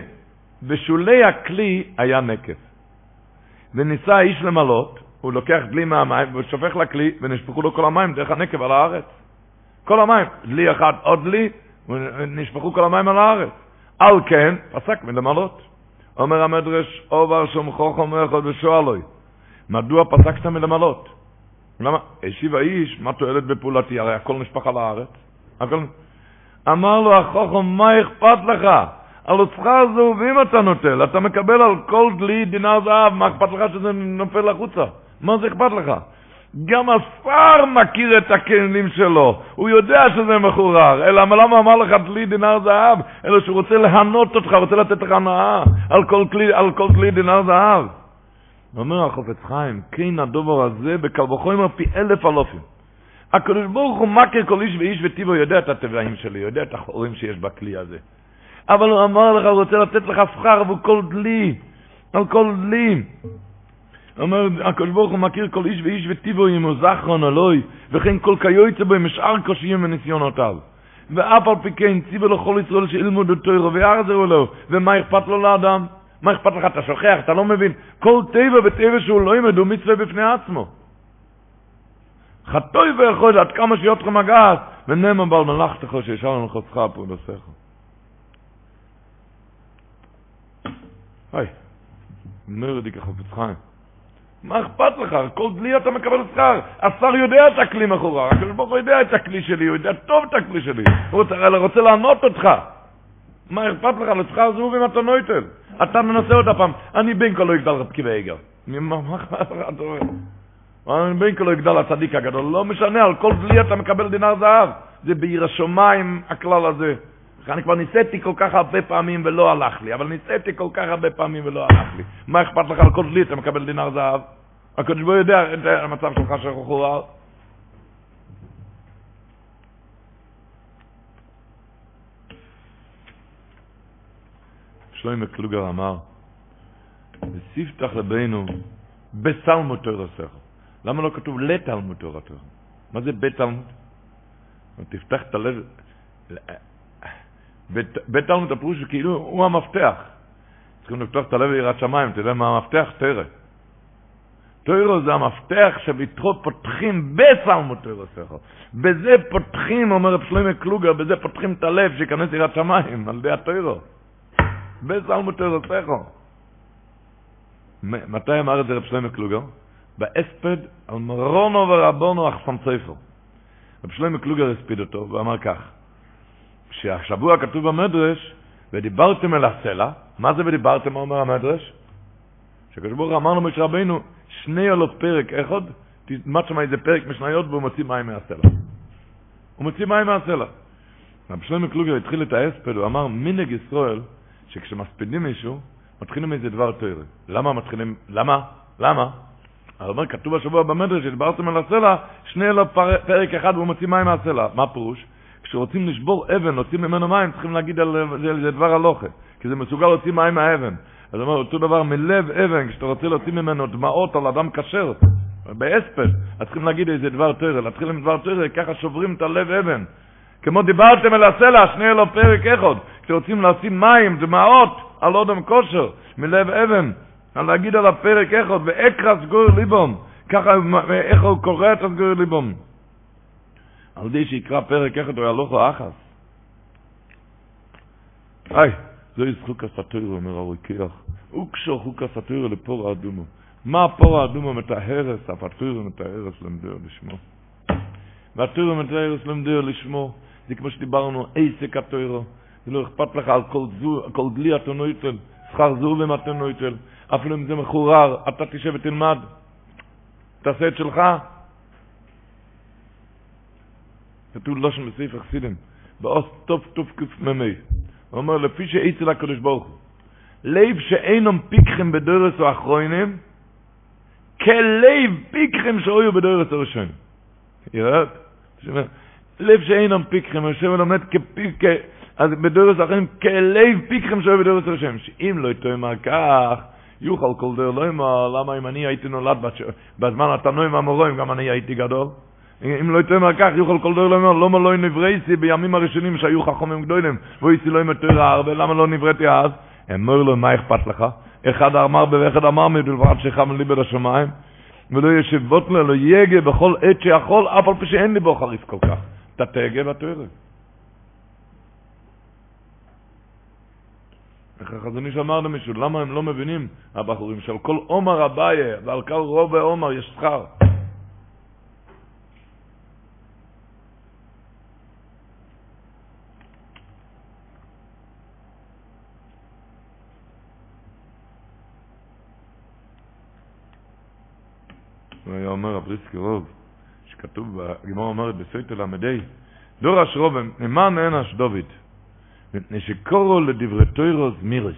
בשולי הכלי היה נקב. וניסה האיש למלות, הוא לוקח דלי מהמים ושופך לכלי, ונשפכו לו כל המים דרך הנקב על הארץ. כל המים, דלי אחד, עוד דלי, ונשפכו כל המים על הארץ. על כן, פסק מלמלות. אומר המדרש, עובר חוכם אחד ושואלוי. מדוע פסקת מלמלות? למה? השיב האיש, מה תועלת בפעולתי? הרי הכל נשפך על הארץ. הכל... אמר לו החוכם, מה אכפת לך? על שכר זהובים אתה נוטל, אתה מקבל על כל דלי דינר זהב, מה אכפת לך שזה נופל החוצה? מה זה אכפת לך? גם השר מכיר את הכלים שלו, הוא יודע שזה מחורר, אלא למה אמר לך דלי דינר זהב? אלא שהוא רוצה להנות אותך, רוצה לתת לך הנאה על כל כלי, על כל כלי דינר זהב. אומר החופץ חיים, כן הדובר הזה בקל וחומר פי אלף אלופים. הקדוש ברוך הוא מכיר כל איש ואיש וטיבו יודע את הטבעים שלי, יודע את החורים שיש בכלי הזה. אבל הוא אמר לך, הוא רוצה לתת לך שכר עבור כל דלי, על כל דלי. אומר, הקדוש ברוך הוא מכיר כל איש ואיש וטיבו עמו זכרון אלוהי, וכן כל כיוצא בו משאר קושיים וניסיונותיו. ואף על פי כן ציווה לכל ישראל שילמוד תוירו ויחזרו לו, ומה אכפת לו לאדם? מה אכפת לך? אתה שוכח, אתה לא מבין. כל טבע וטבע שהוא לא ילמד הוא מצווה בפני עצמו. חטוי ויכול עד כמה שיותר לך מגעת, ונאמר בעל מלאכתך שישר לנו חוצך פה בסך. היי, מרדי ככה פצחיים. מה אכפת לך? כל דלי אתה מקבל שכר. השר יודע את הכלי מחורר, הקדוש ברוך הוא יודע את הכלי שלי, הוא יודע טוב את הכלי שלי. הוא רוצה, רוצה לענות אותך. מה אכפת לך? לשכר זהוב אם אתה נויטל. אתה מנסה אותה פעם. אני כה לא יגדל ועגל. מה אכפת לך? אתה אומר. אני כה לא יגדל הצדיק הגדול. לא משנה, על כל דלי אתה מקבל דינר זהב. זה בעיר השמיים הכלל הזה. אני כבר ניסיתי כל כך הרבה פעמים ולא הלך לי, אבל ניסיתי כל כך הרבה פעמים ולא הלך לי. מה אכפת לך על כל דלי, אתה מקבל דינר זהב? הקדוש ברוך יודע את המצב שלך שחורר. שלוימה קלוגר אמר, וספתח לבינו בסלמוד תורתך. למה לא כתוב לתלמוד תורתך? מה זה בתלמוד? תפתח את הלב, בית תלמוד הפירוש כאילו הוא המפתח. צריכים לפתוח את הלב ליראת שמיים, אתה יודע מה המפתח? תרא. תוירו זה המפתח שבתחו פותחים בסלמוד תוירו סכו. בזה פותחים, אומר רב שלמה קלוגר, בזה פותחים את הלב שיכנס יראת שמיים, על ידי התוירו. בסלמוד תוירו סכו. מתי אמר את זה רב שלמה קלוגר? באספד על מרונו ורבונו אחסם ספר. רב שלמה קלוגר הספיד אותו ואמר כך, שהשבוע כתוב במדרש, ודיברתם אל הסלע, מה זה ודיברתם, אומר המדרש? שקדוש ברוך אמרנו משה רבינו, שני עלות פרק אחד, תלמד שם איזה פרק משניות והוא מוציא מים מהסלע. הוא מוציא מים מהסלע. רב שלמה קלוגר התחיל את ההספד, הוא אמר, מנהג ישראל, שכשמספידים מישהו, מתחילים איזה דבר תוירה. למה מתחילים, למה? למה? הוא אומר, כתוב השבוע במדרש, שדיברתם על הסלע, שני אלו פרק אחד והוא מוציא מים מהסלע. מה פירוש? כשרוצים לשבור אבן, להוציא ממנו מים, צריכים להגיד על זה, זה דבר הלוכה, כי זה מסוגל להוציא מים מהאבן. אז אומר, אותו דבר מלב אבן, כשאתה רוצה להוציא ממנו דמעות על אדם כשר, באספד, אז צריכים להגיד איזה דבר תרא, להתחיל עם דבר תרא, ככה שוברים את הלב אבן. כמו דיברתם על הסלע, שני אלו פרק אחד, כשרוצים לשים מים, דמעות, על אודם כושר, מלב אבן, על להגיד על הפרק אחד, ואקרא סגור ליבום, ככה איך הוא קורא את הסגור ליבום. על די שיקרא פרק אחד, הוא יהלוך לו אחס. היי, זה ישחוק הסתירו, אומר הרוקח. הוא קשור חוק הסתירו לפור האדומו. מה הפור האדומו מטהרס, הפתירו מטהרס למדיר לשמו. והתירו מטהרס למדיר לשמו. זה כמו שדיברנו, עסק התירו. זה לא אכפת לך על כל, זו, כל דלי אתה נויטל, שכר זו אתה נויטל. אפילו אם זה מחורר, אתה תשב ותלמד. תעשה את שלך. כתוב לושן בסעיף חסידים, באוס טוב טוב כ"מ"ה. הוא אומר, לפי שאיצל הקדוש ברוך הוא, לב שאינם פיקחים בדורס או אחרונים, כלב פיקחים שהיו בדורס או ראשונים. ירד? לב שאינם פיקחים, יושב ולומד כפיק, אז בדורס אחרים, כלב פיקחים שהיו בדורס או ראשונים. שאם לא יתאמר כך, יוכל כל דר לא אמר, למה אם אני הייתי נולד בזמן התנועים המורים, גם אני הייתי גדול? אם לא יתאמר כך, יוכל כל אמר, למה לא נברייסי בימים הראשונים שהיו חכמים גדולים, ואיסי לא ימתר הרבה, למה לא נבראתי אז? אמר לו, מה אכפת לך? אחד אמר ואחד אמר מבלבד שחם לי בין השמיים, ולא ישבות לו, לא יגה בכל עת שיכול, אף על פי שאין לי בו חריף כל כך. אתה תגה ואתה. איך החזון איש אמר למישהו, למה הם לא מבינים, הבחורים, שעל כל עומר אביי ועל כל רוב עומר יש שכר. הוא היה אומר הבריסקי רוב, שכתוב, הגמרא אומרת בסייטו למדי, דור אשרובם, נאמן אין אשדובית. מפני שקורו לדברי תוירו זמירוס.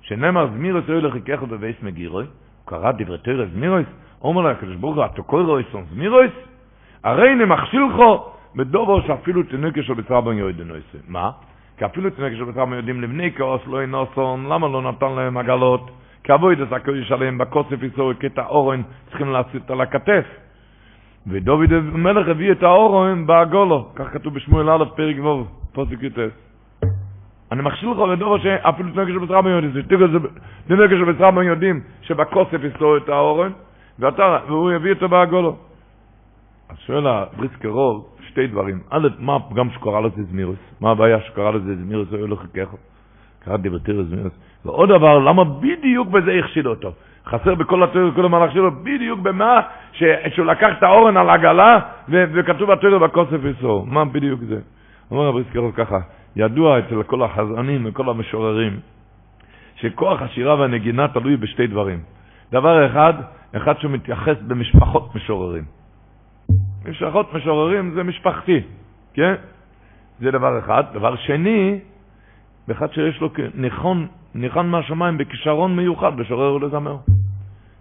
שנאמר זמירוס אוי לחיקך בבייס מגירוי, הוא קרא דברי תוירו זמירוס, אומר לה הקדוש ברוך הוא, אתה קורו איסון זמירוס? הרי נמחשילכו בדובו שאפילו תינוקה של בצרה בן יהודים נויסה. מה? כי אפילו תינוקה של בצרה בן יהודים לבני כאוס לא אינוסון, למה לא נתן להם עגלות? אבוי דס הקודש עליהם בקוסף יסור קטע אורן, צריכים להסיט על הכתף. ודוד המלך הביא את האורן בעגולו, כך כתוב בשמואל א' פרק ו', פוסק י"ט. אני מכשיל לך לדור שאפילו תנגש שבצרם יודעים, תנגש שבצרם יודעים שבכוסף יסתור את האורן, ואתה, והוא יביא אותו בעגולו. אז שואל הבריסקר רוב, שתי דברים. א', מה הפגם שקורא לזה זמירוס? מה הבעיה שקורא לזה זמירוס? הוא לא חיכך. קרא דברתיר זמירוס. ועוד דבר, למה בדיוק בזה הכשיל אותו? חסר בכל התיאור, כל המהלך שלו, בדיוק במה שהוא לקח את האורן על עגלה, וכתוב בתיאור בכוסף יסור. מה בדיוק זה? אומר הבריסקר רוב ככה, ידוע אצל כל החזרנים וכל המשוררים, שכוח השירה והנגינה תלוי בשתי דברים. דבר אחד, אחד שמתייחס במשפחות משוררים. משפחות משוררים זה משפחתי, כן? זה דבר אחד. דבר שני, באחד שיש לו ניחון, ניחן מהשמיים בכישרון מיוחד לשורר ולזמר.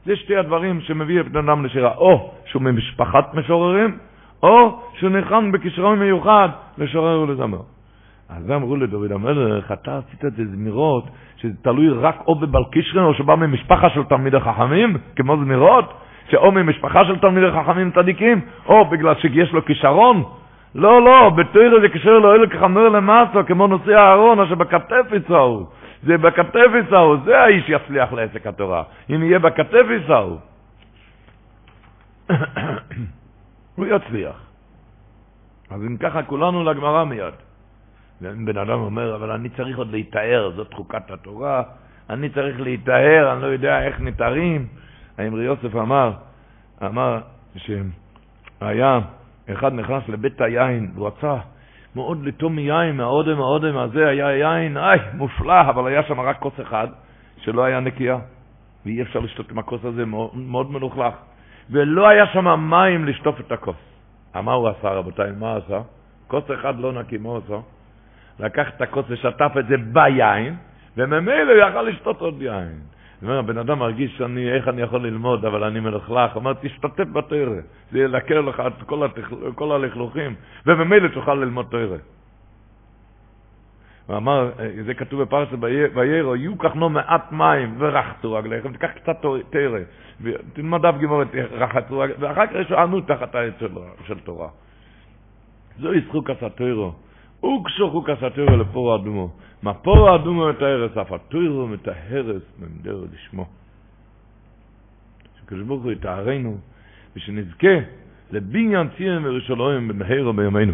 זה שתי הדברים שמביא את אדם לשירה, או שהוא ממשפחת משוררים, או שהוא ניחן בכישרון מיוחד לשורר ולזמר. אז אמרו לדוד המלך, אתה עשית את זמירות, שזה תלוי רק או בבל קישרן, או שבא ממשפחה של תלמידי חכמים, כמו זמירות, שאו ממשפחה של תלמידי חכמים צדיקים, או בגלל שיש לו כישרון. לא, לא, בתוירה זה קשר לו אלה כחמר למאסו, כמו נושא הארון, אשר בכתף יצאו. זה בכתף יצאו, זה האיש יצליח לעסק התורה. אם יהיה בכתף יצאו. הוא יצליח. אז אם ככה כולנו לגמרא מיד. בן אדם אומר, אבל אני צריך עוד להיטהר, זאת חוקת התורה, אני צריך להיטהר, אני לא יודע איך נטהרים. האמרי יוסף אמר, אמר שהיה, אחד נכנס לבית היין, הוא רצה מאוד לטום מיין, מהאודם, האודם הזה היה יין, איי, מופלא, אבל היה שם רק כוס אחד, שלא היה נקייה. ואי אפשר לשתות עם הכוס הזה, מאוד, מאוד מלוכלך. ולא היה שם מים לשטוף את הכוס. מה הוא עשה, רבותיי? מה עשה? כוס אחד לא נקים אותו, לקח את הכוס ושטף את זה ביין, וממילא הוא יכל לשתות עוד יין. זאת אומרת, הבן אדם מרגיש שאני, איך אני יכול ללמוד, אבל אני מלוכלך. אומר, תשתתף בתרא, זה ילקר לך את כל, התכל, כל הלכלוכים, וממילא תוכל ללמוד תרא. הוא אמר, זה כתוב בפרשת ויירו, יהיו כך לא מעט מים ורחתו רגליכם, תיקח קצת תרא, ותלמד דף גמורת, רחתו רגליכם, ואחר כך יש ענו תחת העץ של, תורה. זו ישחוק הסתירו. וקשו חוק הסתירו לפור אדומו. מה פור אדומו מתארס, אף התוירו מתארס ממדר לשמו. שקדוש ברוך הוא יתארנו, ושנזכה לבניין ציון וירושלים במהרה בימינו.